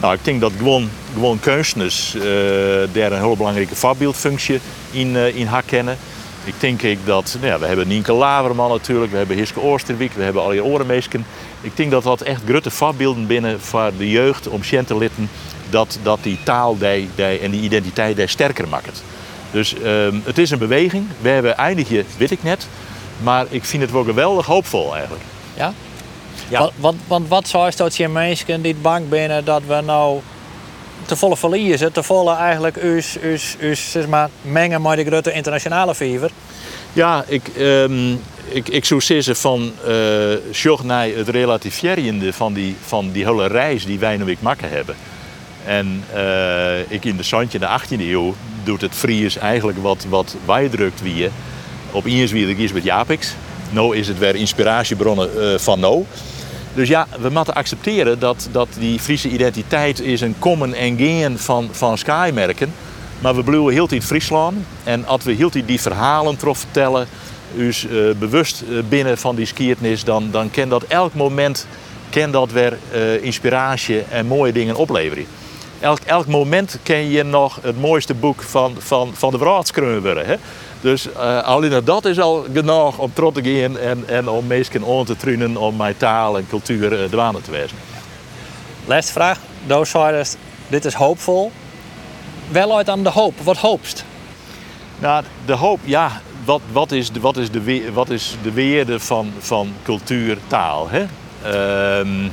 Nou, ik denk dat gewoon, gewoon daar een heel belangrijke voorbeeldfunctie in, in herkennen. Ik denk ik dat, nou ja, we hebben Nienke Laverman natuurlijk, we hebben Hiske Oosterwijk, we hebben Alje Orenmeesken. Ik denk dat dat echt grote voorbeelden binnen voor de jeugd om te litten dat, dat die taal die, die, en die identiteit die sterker maakt. Dus ehm, het is een beweging. We hebben eindigje, weet ik net. Maar ik vind het wel geweldig hoopvol eigenlijk. Ja? ja. Want, want, wat zou dat je mensen die bang binnen dat we nou te volle verliezen, te volle eigenlijk us, us, us, zeg maar, mengen met de grote internationale fever? Ja, ik, um, ik, ik zou zeggen van uh, naar het relativerende van die, van die hele reis die wij nu maken hebben. En uh, ik in de Sandje in de 18e eeuw doet het Fries eigenlijk wat, wat wij drukt wie je. Op eens wie is met Japix. Nu is het weer inspiratiebronnen uh, van nou. Dus ja, we moeten accepteren dat, dat die Friese identiteit is een komen en gaan van, van skymerken. Maar we blijven heel tijd Friesland. En als we heel die verhalen trof vertellen, dus uh, bewust binnen van die skiertnis, dan, dan kan dat elk moment kan dat weer uh, inspiratie en mooie dingen opleveren elk, elk moment ken je nog het mooiste boek van, van, van de worden. Dus uh, alleen dat is al genoeg om trots te gaan en, en om mensen aan te truinen om mijn taal en cultuur uh, dwaande te wezen. Laatste vraag. Doos dit is hoopvol. Wel uit aan de hoop. Wat hoopst? Nou, de hoop, ja. Wat, wat, is, de, wat, is, de, wat is de weerde van, van cultuur, taal? Hè? Uh,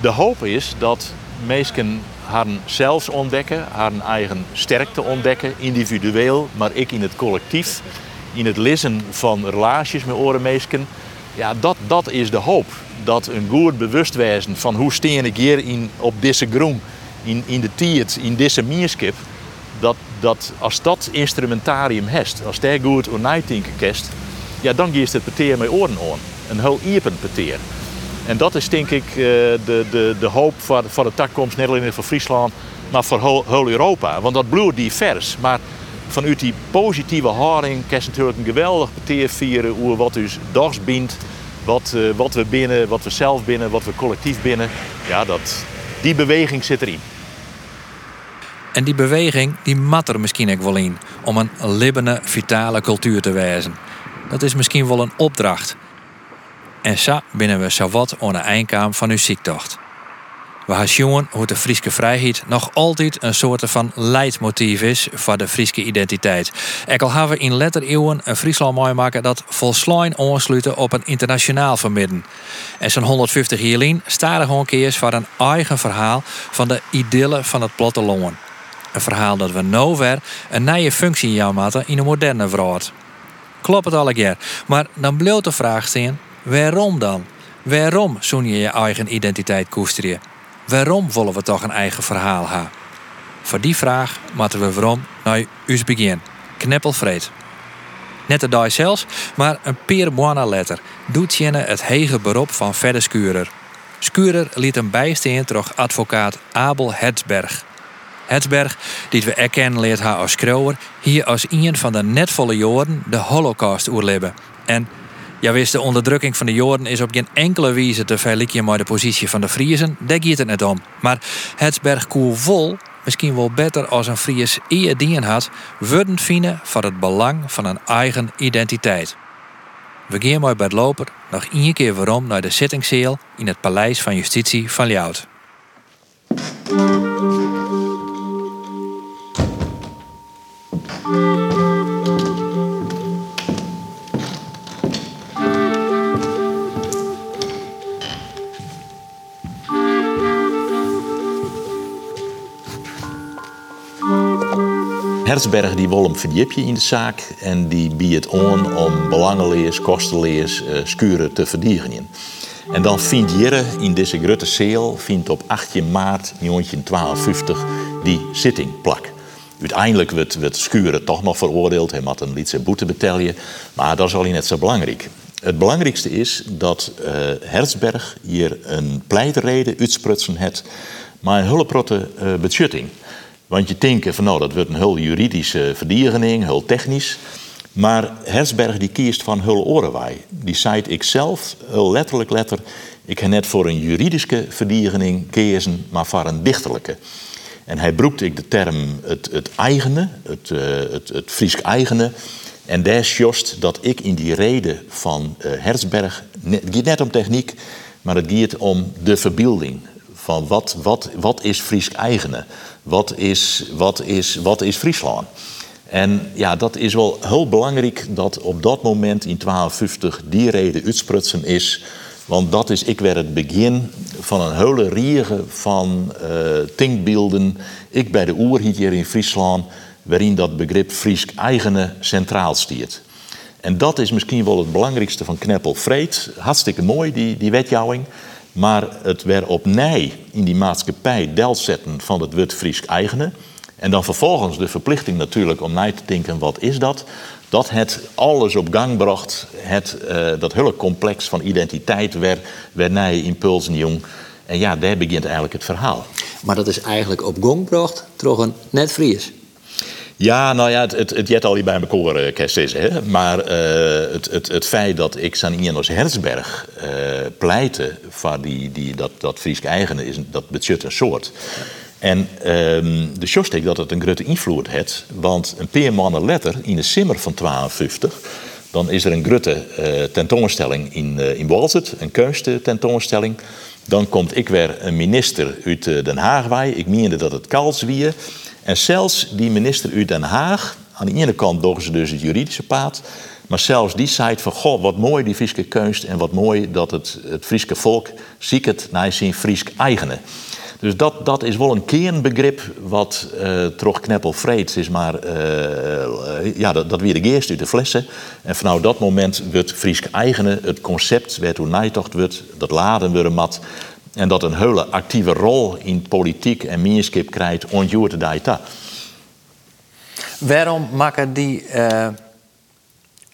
de hoop is dat mensen haar zelfs ontdekken, haar eigen sterkte ontdekken, individueel, maar ik in het collectief, in het lezen van relaties met orenmeesken. Ja, dat, dat is de hoop. Dat een goed bewustwezen van hoe steen ik hier in, op deze groen, in, in de tiert, in deze mierskip, dat, dat als dat instrumentarium heeft, als daar goed aan kerst, ja, dan geeft het peteer met oren aan. Een heel iepen peteer. En dat is denk ik eh, de, de, de hoop voor, de toekomst, niet alleen voor Friesland, maar voor heel, Europa. Want dat bloeit divers. Maar vanuit die positieve houding kan je natuurlijk een geweldig peteer vieren hoe wat dus dags bindt, wat, uh, wat we binnen, wat we zelf binnen, wat we collectief binnen. Ja, dat, die beweging zit erin. En die beweging die mat er misschien ook wel in om een libbene, vitale cultuur te wijzen. Dat is misschien wel een opdracht. En zo binnen we zowat aan de eindkaam van uw ziektocht. We gaan zien hoe de Friese vrijheid nog altijd een soort van leidmotief is voor de Friese identiteit. Ik al we in lettereeuwen een Friesland mooi maken dat volslijn aansluiten op een internationaal vermidden. En zo'n 150 jaar lang staan er gewoon keers voor een eigen verhaal van de idylle van het platteland. Een verhaal dat we weer een nieuwe functie in in een moderne wereld. Klopt het al keer, maar dan blijft de vraag staan Waarom dan? Waarom zoen je je eigen identiteit koesteren? Waarom willen we toch een eigen verhaal hebben? Voor die vraag moeten we waarom naar us begin. Kneppelvreed. Net de dag zelfs, maar een maanden letter doet je het hege beroep van verder Skurer. Skurer liet hem bijstaan door advocaat Abel Hertzberg. Hertzberg, die we erkennen leert haar als schrouwer, hier als een van de netvolle jaren de Holocaust oerlibben. En ja, wist de onderdrukking van de Joden is op geen enkele wijze te vergelijken met de positie van de Friesen. Daar gaat het net om. Maar Hetsberg koel vol, misschien wel beter als een Fries eer dien had, worden vinden van het belang van een eigen identiteit. We gaan maar bij het loper nog één keer waarom naar de zittingszeel in het Paleis van Justitie van Ljout. Hertzberg die wil hem verdiepje in de zaak en die biedt aan om belangenleers, kostenleers, uh, skuren te verdienen. En dan vindt Jere in deze grote zeel vindt op 18 maart 1952 die zitting plak. Uiteindelijk werd, werd Skuren toch nog veroordeeld. Hij had een lietse boete betalen. Maar dat is alleen net zo belangrijk. Het belangrijkste is dat uh, Hertzberg hier een pleitreden uitsprutsen heeft. Maar een hulprotte uh, betjutting. Want je denkt van nou, dat wordt een heel juridische verdiening, heel technisch. Maar Herzberg die kiest van heel orenwaai. Die zei ik zelf, heel letterlijk letter, ik heb net voor een juridische verdiening kiezen, maar voor een dichterlijke. En hij broekte ik de term het, het eigene, het, uh, het, het Friesk eigene. En daar jost dat ik in die reden van uh, Herzberg, het gaat net om techniek, maar het gaat om de verbeelding. Van wat, wat, wat is Friesk eigene? Wat is, wat, is, wat is Friesland? En ja, dat is wel heel belangrijk dat op dat moment in 1250 die reden uitsprutsen is. Want dat is ik weer het begin van een hele riege van uh, tinkbeelden. Ik bij de oer hier in Friesland, waarin dat begrip Friesk eigene centraal stiert. En dat is misschien wel het belangrijkste van Kneppel Vreed. Hartstikke mooi, die, die wetjouwing. Maar het weer opnieuw in die maatschappij delt zetten van het woord Friesk eigene. En dan vervolgens de verplichting natuurlijk om na te denken, wat is dat? Dat het alles op gang bracht, het, uh, dat hele complex van identiteit, werd, werd nieuwe impulsen jong. En ja, daar begint eigenlijk het verhaal. Maar dat is eigenlijk op gang gebracht door een net Fries. Ja, nou ja, het, het, jet al hier bij elkaar, uh, hè. Maar uh, het, het, het feit dat ik San Janos Herzberg uh, pleitte voor die, die, dat, dat Friesk eigene is, dat budget een soort. En um, de Sjostek dat het een grote invloed heeft, want een paar maanden later, in de simmer van 1250, dan is er een grote uh, tentoonstelling in, uh, in Walzert, een kunsttentoonstelling. Dan komt ik weer een minister uit Den Haag bij. Ik meende dat het Kals. En zelfs die minister uit Den Haag, aan de ene kant doen ze dus het juridische paad, maar zelfs die zei van, goh, wat mooi die Frieske kunst en wat mooi dat het, het Frieske volk ziet het naar zijn Friesk eigene. Dus dat, dat is wel een kernbegrip wat uh, toch kneppel vreed is, maar uh, ja, dat, dat weer de eerste uit de flessen. En vanaf dat moment wordt Friesk eigene het concept werd toen nijtocht wordt, dat laden we mat. En dat een hele actieve rol in politiek en meerskip krijgt, onjoer te data. Waarom maken die, uh,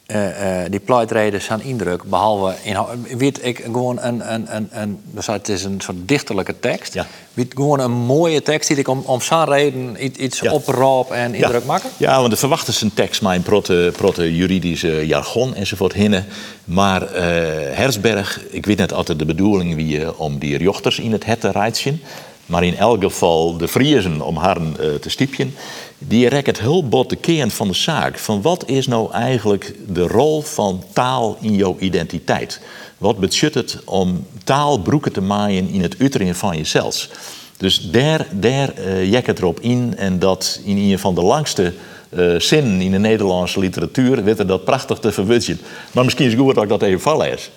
uh, uh, die pleitreders aan indruk, behalve in, weet ik gewoon een, een, een, een dus het is een soort dichterlijke tekst. Ja. Weet gewoon een mooie tekst die ik om, om zo'n reden iets Ja. oproep en indruk ja. maken? Ja, want de verwachten een tekst maar in protte, protte juridische jargon enzovoort hinnen. Maar eh Hersberg, ik weet net altijd de bedoeling wie je om die jochters in het het te rijtsen. Maar in elk geval de Friezen om haar eh, te stiepjen. Die rek het heel bot de kern van de zaak. Van wat is nou eigenlijk de rol van taal in jouw identiteit? Wat betjut het om taal broeken te maaien in het uiterste van jezelf? Dus daar, daar uh, jek het erop in. En dat in een van de langste uh, zinnen in de Nederlandse literatuur... werd er dat prachtig te verwutsen. Maar misschien is het goed dat ik dat even voorlees.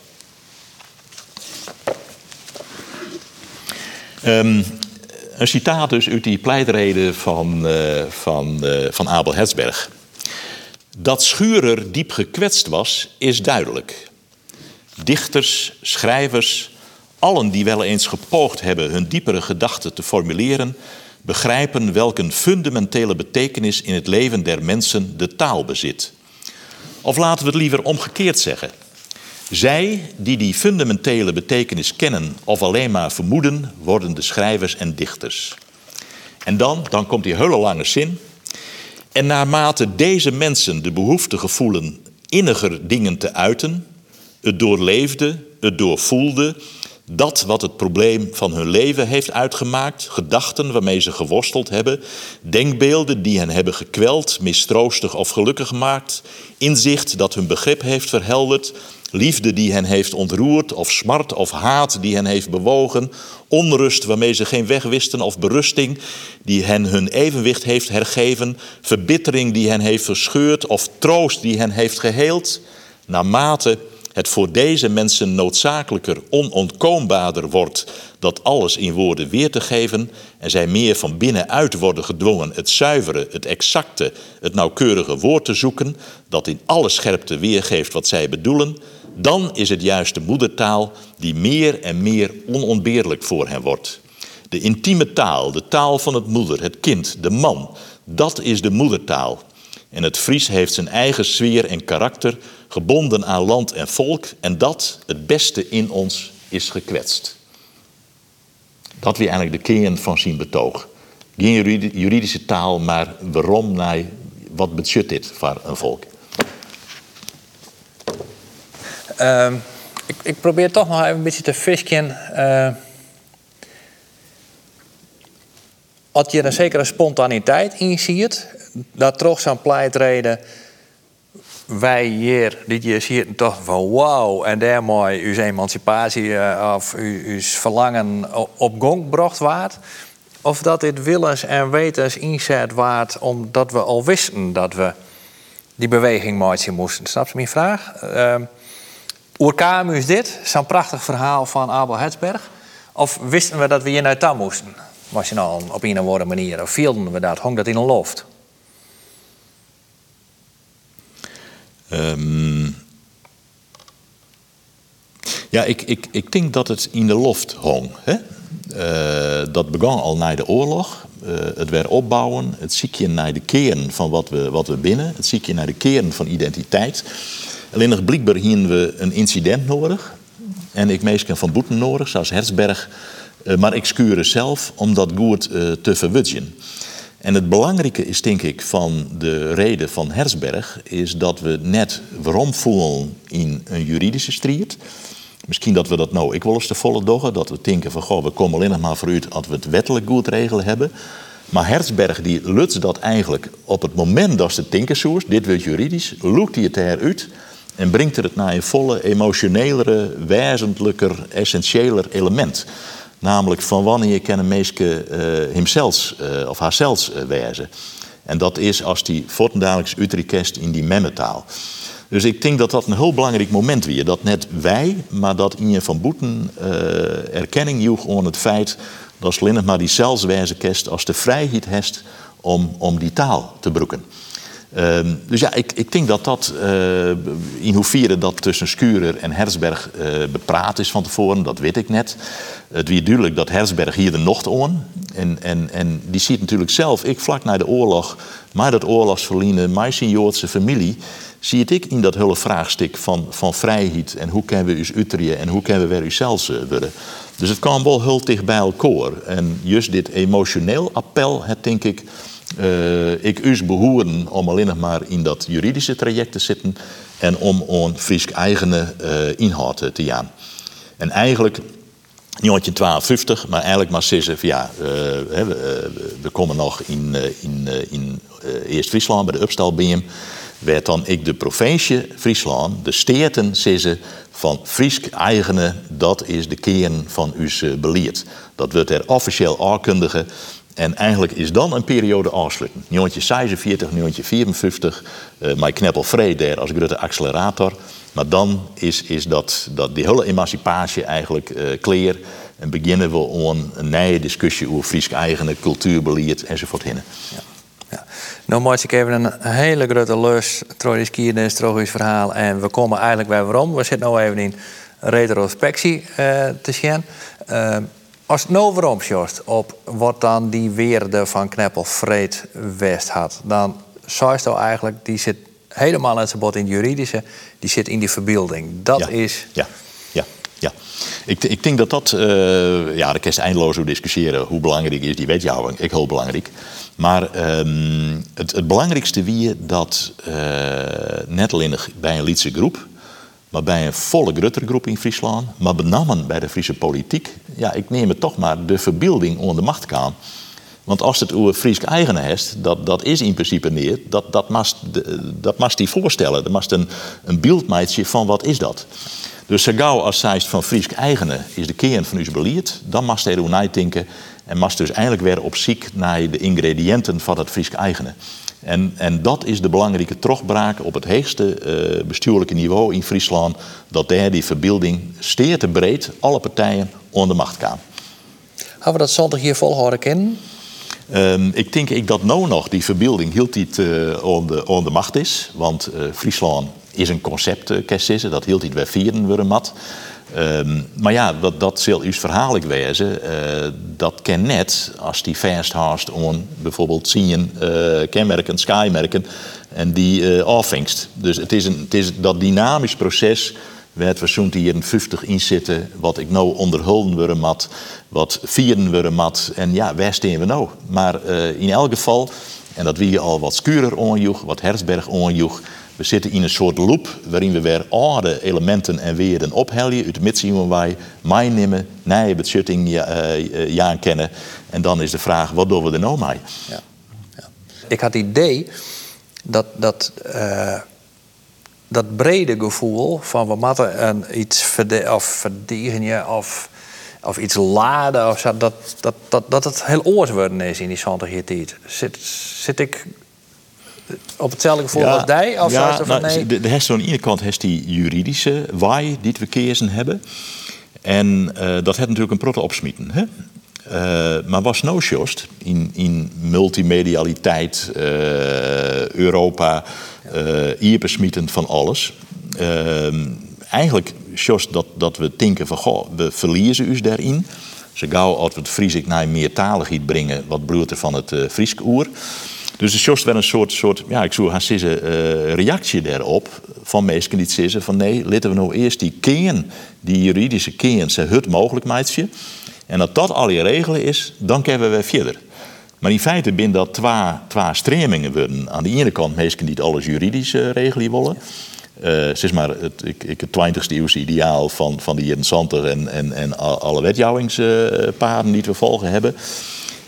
Um, een citaat dus uit die pleitreden van, uh, van, uh, van Abel Herzberg. Dat Schurer diep gekwetst was, is duidelijk. Dichters, schrijvers, allen die wel eens gepoogd hebben hun diepere gedachten te formuleren, begrijpen welke fundamentele betekenis in het leven der mensen de taal bezit. Of laten we het liever omgekeerd zeggen. Zij die die fundamentele betekenis kennen of alleen maar vermoeden, worden de schrijvers en dichters. En dan, dan komt die hele lange zin. En naarmate deze mensen de behoefte gevoelen inniger dingen te uiten, het doorleefde, het doorvoelde, dat wat het probleem van hun leven heeft uitgemaakt, gedachten waarmee ze geworsteld hebben, denkbeelden die hen hebben gekweld, mistroostig of gelukkig gemaakt, inzicht dat hun begrip heeft verhelderd, liefde die hen heeft ontroerd, of smart of haat die hen heeft bewogen, onrust waarmee ze geen weg wisten of berusting die hen hun evenwicht heeft hergeven, verbittering die hen heeft verscheurd of troost die hen heeft geheeld, naarmate het voor deze mensen noodzakelijker, onontkoombaarder wordt dat alles in woorden weer te geven en zij meer van binnenuit worden gedwongen het zuivere, het exacte, het nauwkeurige woord te zoeken dat in alle scherpte weergeeft wat zij bedoelen, dan is het juist de moedertaal die meer en meer onontbeerlijk voor hen wordt. De intieme taal, de taal van het moeder, het kind, de man, dat is de moedertaal. En het Fries heeft zijn eigen sfeer en karakter, gebonden aan land en volk, en dat, het beste in ons, is gekwetst. Dat weer eigenlijk de kern van zijn betoog. geen juridi- juridische taal, maar waarom, wat betekent dit voor een volk? Ehm, ik, ik probeer toch nog even een beetje te fisken. eh als je een zekere spontaniteit in ziet, dat toch zo'n pleitreden. Wij hier, dit je ziet toch van wauw, en daarmee uw emancipatie eh, of uw, verlangen op gang gebracht waard. Of dat dit willens en wetens inzet waard, omdat we al wisten dat we die beweging maken moesten. Snap je mijn vraag? Ehm Oer is dit, zo'n prachtig verhaal van Abel Hetsberg. Of wisten we dat we hier naartoe moesten? Was je nou op een of andere manier? Of vielden we dat? Hong dat in een loft? Ehm, ja, ik, ik, ik denk dat het in de loft hong. Hè? Eh, dat begon al na de oorlog. Eh, het weer opbouwen, het ziekje naar de kern van wat we, wat we binnen, het ziekje naar de kern van identiteit. Alleen nog blijkbaar hien we een incident nodig. En ik meesken van boeten nodig, zoals Herzberg. Eh, maar ik skuur zelf om dat goed eh, te verwutjen. En het belangrijke is, denk ik, van de reden van Herzberg... is dat we net waarom voelen in een juridische strijd. Misschien dat we dat nou ik wel eens te volle doggen. Dat we denken van, goh, we komen alleen nog maar vooruit... als we het wettelijk goed regelen hebben. Maar Herzberg die lukt dat eigenlijk op het moment dat ze zoers... dit wordt juridisch, loekt hij het eruit... en brengt er het naar een volle, emotionelere, wezenlijker, essentiëler element... Namelijk van wanneer kan een meeske uh, hemzelf uh, of haarzelf uh, wijzen. En dat is als die voortdurend uitrekest in die memmetaal. Dus ik denk dat dat een heel belangrijk moment weer. Dat net wij, maar dat Inje van Boeten erkenning joeg aan het feit dat alleen maar die zelfswijze kest als de vrijheid heeft om, om die taal te broeken. Uh, dus ja, ik, ik denk dat dat, uh, in hoeverre dat tussen Skurer en Herzberg uh, bepraat is van tevoren, dat weet ik net. Het wie duidelijk dat Herzberg hier de nocht aan. En, en, en die ziet natuurlijk zelf, ik vlak na de oorlog, maar dat oorlogsverliezen, mijn Joodse familie, zie ik in dat hele vraagstuk van, van vrijheid en hoe kunnen we uiterje en hoe kunnen we weer uzelf worden. Dus het kwam wel heel dicht bij elkaar. En juist dit emotioneel appel, het denk ik, uh, ik us behoeren om alleen nog maar in dat juridische traject te zitten en om on Friesk eigene uh, inhoud te gaan. En eigenlijk, niet 1250, maar eigenlijk maar zeggen van ja, we, we, komen nog in, in, in Eerst-Friesland bij de Upstalbeam, werd dan ik de provincie Friesland, de steden zeggen van Friesk eigene, dat is de kern van uw beleid. Dat wordt er officieel aankundige. En eigenlijk is dan een periode afsluiten. 1946, 1954, uh, mijn kneppel daar als grote accelerator. Maar dan is, is dat, dat die hele emancipatie eigenlijk uh. En beginnen we aan een nieuwe discussie over Fries eigen cultuurbeleid enzovoort. Ja. Ja. Nou ik even een hele grote lus skiernis, door uw verhaal. En we komen eigenlijk bij waarom. We zitten nu even in retrospectie uh, te zien. Uh, als het nou waarom Sjorst, op wat dan die weerde van Kneppel Vreed West had, dan zou je eigenlijk, die zit helemaal net zo bot in het juridische, die zit in die verbeelding. Dat ja. is. Ja, ja, ja. Ik, ik denk dat dat, uh, ja, daar je eindeloos over discussiëren hoe belangrijk is die wetjouwing. Ik heel belangrijk. Maar um, het, het, belangrijkste wie dat uh, net alleen bij een Lietse groep, maar bij een volle gruttergroep in Friesland, maar benamen bij de Friese politiek, ja, ik neem het toch maar de verbeelding onder de macht kan. Want als het over Fries eigen is, dat, dat is in principe neer, dat, dat mast dat die voorstellen. Dat mast een, een beeldmeidje van wat is dat. Dus zo als zij van Fries eigene is de kern van uw beleid, dan mast er over denken en mast dus eigenlijk weer op ziek naar de ingrediënten van het Fries eigene. En, en dat is de belangrijke terugbraak op het hoogste uh, bestuurlijke niveau in Friesland. Dat daar die verbeelding steer te breed alle partijen onder de macht kan. Gaan we dat zondag hier volhouden kennen? Um, ik denk ik dat nou nog die verbeelding hield niet uh, onder, de, macht is. Want uh, Friesland is een concept, uh, dat hield niet weer vieren we mat. Um, maar ja, dat, dat zal uw verhaal wezen. Uh, dat ken net als die vasthast on bijvoorbeeld zien uh, kenmerken, skymerken en die uh, afvangst. Dus het is, een, het is dat dynamisch proces waar we zo'n hier een 50 in zitten, wat ik nou onderhulden worden mat, wat vieren worden mat. En ja, waar staan we nou? Maar eh, in elk geval, en dat wie al wat Skurer onjoeg, wat Hersberg onjoeg, we zitten in een soort loop waarin we weer oude elementen en weerden ophelden. Uit de mid zien wij meenemen, nieuwe beschutting ja, uh, ja, kennen. En dan is de vraag, wat doen we er nou mee? Ja. ja. Ik had het idee dat, dat, uh, dat brede gevoel van we moeten een, iets verde of verdedigen of, of iets laden, of zo, dat, dat, dat, dat het heel oors worden is in die 20 jaar tijd. Zit, zit ik op hetzelfde gevoel als jij? Of ja, nou, nee? de, de aan de ene kant heeft die juridische waai die we keersen hebben. En uh, dat heeft natuurlijk een protte opsmieten. Hè? Uh, maar was no just in, in multimedialiteit, uh, Europa, uh, van alles. eigenlijk just dat, dat we denken van, goh, we verliezen us daarin. Ze gauw als we het Fries naar meertaligheid brengen, wat bloeit er van het uh, Friesk oer. Dus het is wel een soort, soort ja, ik zou uh, reactie daarop van mensen die zeggen van nee, laten we nou eerst die kern, die juridische kern, ze het mogelijk maatje. En dat dat al je regelen is, dan kunnen we verder. Maar in feite binnen dat twee, twee stremingen worden. Aan de ene kant mensen die alles juridisch uh, regelen willen. Uh, zeg maar het, ik, ik, het 20e eeuwse ideaal van, van die jaren en, en, en alle wetjouwingspaden die we volgen hebben.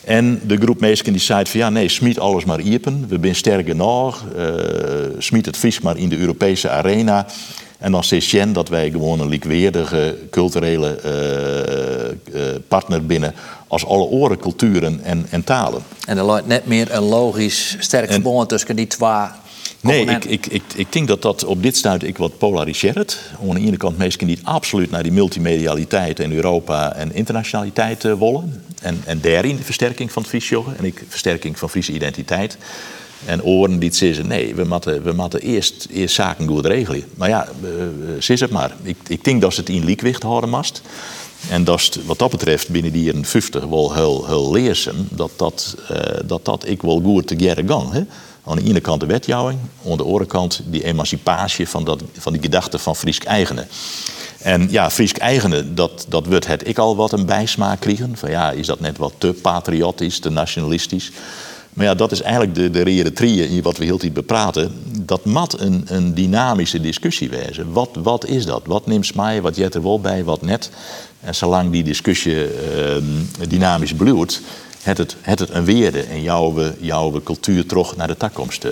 En de groep mensen die zei van ja, nee, smiet alles maar iepen. We zijn sterker nog. Uh, smiet het vis maar in de Europese arena. En dan zegt Jen dat wij gewoon een likweerdige culturele uh, uh, partner binnen als alle oren, culturen en, en talen. En er lijkt net meer een logisch sterk verbond tussen die twee Nee, ik, ik, ik, ik denk dat dat op dit stuit ik wat polariseert. Aan de ene kant mensen die absoluut naar die multimedialiteit in Europa en internationaliteit uh, willen. En, en daarin de versterking van het Fries en ik versterking van Friese identiteit. En oren die zeggen, nee, we moeten, we moeten eerst, eerst zaken goed regelen. Maar ja, uh, is het maar. Ik, ik denk dat ze het in liekwicht houden mast. En dat is wat dat betreft binnen die jaren 50 wel heel, heel leerzaam. Dat dat, uh, dat dat ik wel goed te gang. Aan de ene kant de wetjouwing, aan de andere kant die emancipatie van, dat, van die gedachte van Friesk eigenen. En ja, Friesk eigenen, dat, dat wordt het ik al wat een bijsmaak krijgen. Van ja, is dat net wat te patriotisch, te nationalistisch? Maar ja, dat is eigenlijk de, de reëre wat we heel tijd bepraten. Dat mat een, een dynamische discussie wezen. Wat, wat is dat? Wat neemt mij, wat jet er wel bij, wat net? En zolang die discussie uh, dynamisch bloeit, het het, het het een weerde en jouw, jouw cultuur terug naar de toekomst. Uh,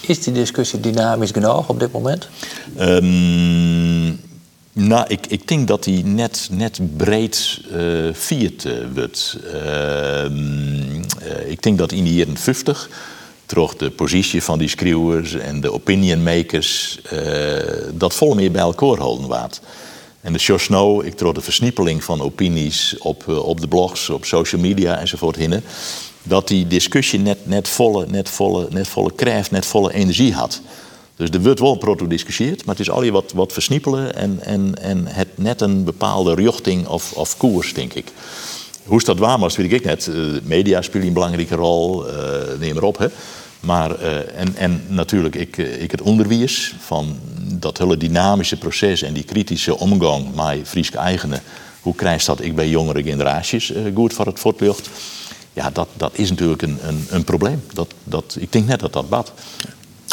is die discussie dynamisch genoeg op dit moment? Um, nou, ik, ik denk dat die net, net breed uh, viert uh, wordt. Ehm, ik denk dat in de jaren 50 toch de positie van die schreeuwers en de opinionmakers dat vol meer bij elkaar houden waard. En de show Snow, ik trof de versniepeling van opinies op, eh, op de blogs, op social media enzovoort hinnen. Dat die discussie net, net, volle, net, volle, net volle kracht, net volle energie had. Dus er wordt wel proto-discussieerd, maar het is al je wat, wat versniepelen en, en, en het net een bepaalde richting of, of koers, denk ik. Hoe is dat waar was, weet ik net. Uh, media spelen een belangrijke rol, uh, neem maar op. Hè. Maar, uh, en, en natuurlijk, ik, ik het onderwijs van dat hele dynamische proces en die kritische omgang met Frieske eigenen, hoe krijgt dat ik bij jongere generaties uh, goed voor het voortlucht? Ja, dat, dat is natuurlijk een, een, een probleem. Dat, dat, ik denk net dat dat bad.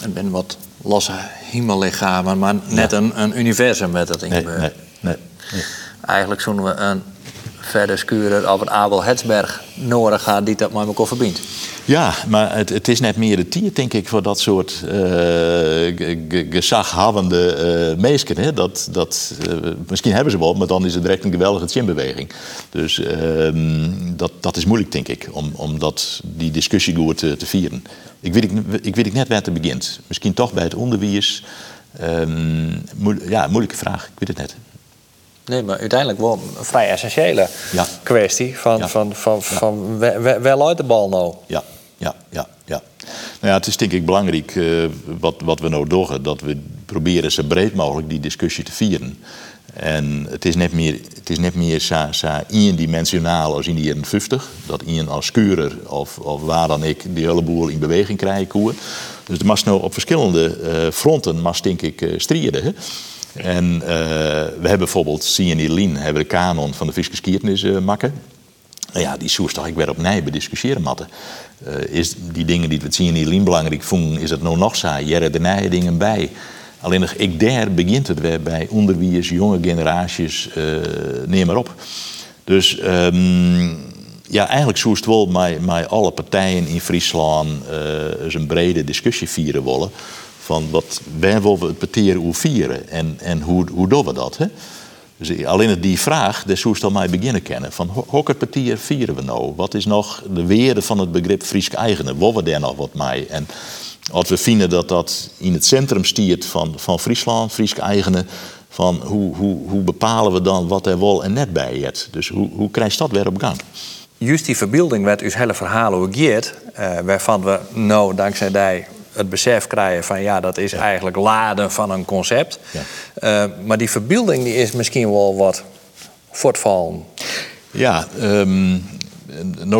Ik ben wat losse hemellichamen, maar net een, een universum met dat nee, nee, nee, nee, Eigenlijk zouden we een verder skuren of een Abel Hetsberg nodig gaan die dat met elkaar verbindt. Ja, maar het, het, is net meer de tier, denk ik, voor dat soort uh, gezaghavende uh, meesken. Hè? Dat, dat, uh, misschien hebben ze wel, maar dan is het direct een geweldige chinbeweging. Dus ehm, dat, dat is moeilijk, denk ik, om, om dat, die discussie goed te, te vieren. Ik weet, ik weet net waar het begint. Misschien toch bij het onderwijs. Um, ja, moeilijke vraag, ik weet het net. Nee, maar uiteindelijk wel een vrij essentiële ja. kwestie. Van, ja. van, van, van, waar, waar luidt de bal nou? Ja, ja, ja, ja. Nou ja, het is denk ik belangrijk uh, wat, wat we nou doen. Dat we proberen zo breed mogelijk die discussie te vieren. En het is net meer, het is net meer zo, zo eendimensionaal als in de jaren 50. Dat een als skurer of, of waar dan ik die hele boel in beweging krijgen koer. Dus er mag nou op verschillende uh, fronten, mag denk ik, uh, strijden. En eh, we hebben bijvoorbeeld, en Lien hebben de kanon van de geschiedenis uh, maken. Nou ja, die soers toch ik weer op nij discussiëren matten. Uh, is die dingen die we in Lien belangrijk vonden, is het nou nog zo? Jere de nieuwe dingen bij. Alleen nog, ik daar begint het weer bij onderwijs, jonge generaties, neem maar op. Dus um, ja, eigenlijk zou het wel met, alle partijen in Friesland een brede discussie vieren willen. Van wat, waar willen het partijen hoe vieren en, en hoe, hoe doen we dat? Hè? Dus alleen die vraag, daar zou mij beginnen kennen. Van welke partijen vieren we nou? Wat is nog de weerde van het begrip Fries eigene? Willen we daar nog wat mee? En als we vinden dat dat in het centrum stiert van, van Friesland, Fries eigene, van hoe, hoe, hoe bepalen we dan wat er wel en net bij het? Dus hoe, hoe krijg dat weer op gang? Juist die verbeelding werd uw hele verhaal ook uh, waarvan we nou dankzij die het besef krijgen van ja, dat is eigenlijk laden van een concept. Ja. Uh, maar die verbeelding die is misschien wel wat voortvallen. Ja, um,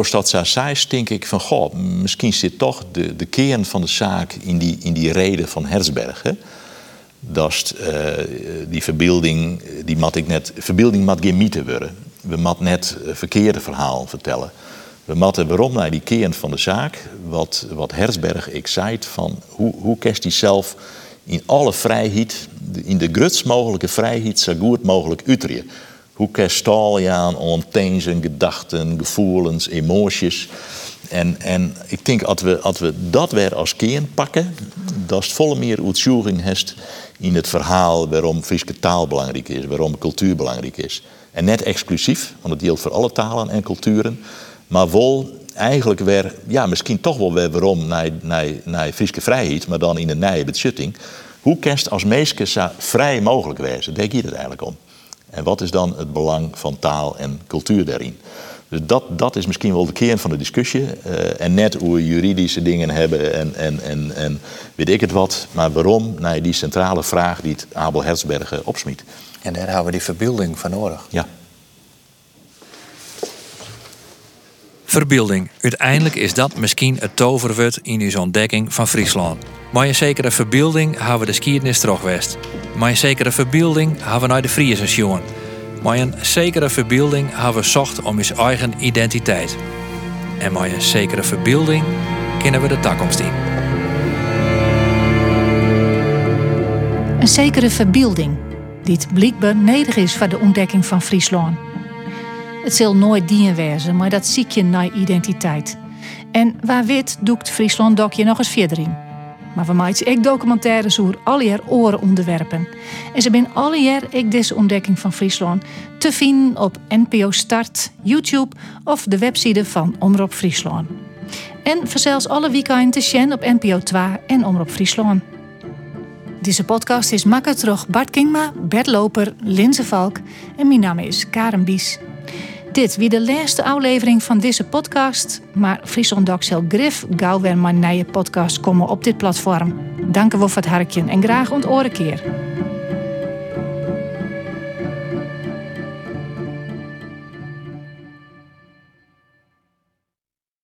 staat zij denk ik van goh, misschien zit toch de, de kern van de zaak in die, in die reden van Herzberg. Hè? Dat uh, die verbeelding, die mat ik net, verbeelding mat geen mythe worden we mat net verkeerde verhaal vertellen. We matten waarom naar die kern van de zaak, wat, wat Herzberg ik zei, van hoe, hoe kerst hij zelf in alle vrijheid, in de grutst mogelijke vrijheid, zo goed mogelijk utrien. Hoe kerst je aan ontenzen, gedachten, gevoelens, emoties. En, en ik denk als we, we dat weer als kern pakken, dat is volle meer uitzoeking in het verhaal waarom Friese taal belangrijk is, waarom cultuur belangrijk is. En net exclusief, want het geldt voor alle talen en culturen. Maar wel eigenlijk weer, ja, misschien toch wel weer waarom naar, naar, naar Friese vrijheid, maar dan in een nieuwe beschutting. Hoe kerst als meeske zo vrij mogelijk wezen? Daar gaat het eigenlijk om. En wat is dan het belang van taal en cultuur daarin? Dus dat, dat is misschien wel de kern van de discussie. Uh, en net hoe we juridische dingen hebben en, en, en, en weet ik het wat. Maar waarom? Naar die centrale vraag die het Abel Herzbergen opsmiet. En daar hebben we die verbeelding van nodig. Ja. Verbeelding. Uiteindelijk is dat misschien het toverwoord in uw ontdekking van Friesland. Maar een zekere verbeelding hebben we de skiernis terugwest. Maar een zekere verbeelding hebben we naar de Friese jongen. Maar een zekere verbeelding hebben we zocht om uw eigen identiteit. En met een zekere verbeelding kennen we de toekomst in. Een zekere verbeelding die het blijkbaar nodig is voor de ontdekking van Friesland. Het zal nooit dien wezen, maar dat zie je naar identiteit. En waar wit doekt Friesland dokje nog eens verder in. Maar we maken ook documentaires over alle oren onderwerpen. En ze zijn alle jaar ik deze ontdekking van Friesland te vinden op NPO Start, YouTube of de website van Omroep Friesland. En zelfs alle weekenden te zien op NPO 2 en Omroep Friesland. Deze podcast is makkelijk terug Bart Kingma, Bert Loper, Linze Valk en mijn naam is Karen Bies. Dit wie de laatste aflevering van deze podcast, maar Friesland Doc zal grif gauw weer podcast komen op dit platform. Dank u voor het harkje en graag ont keer.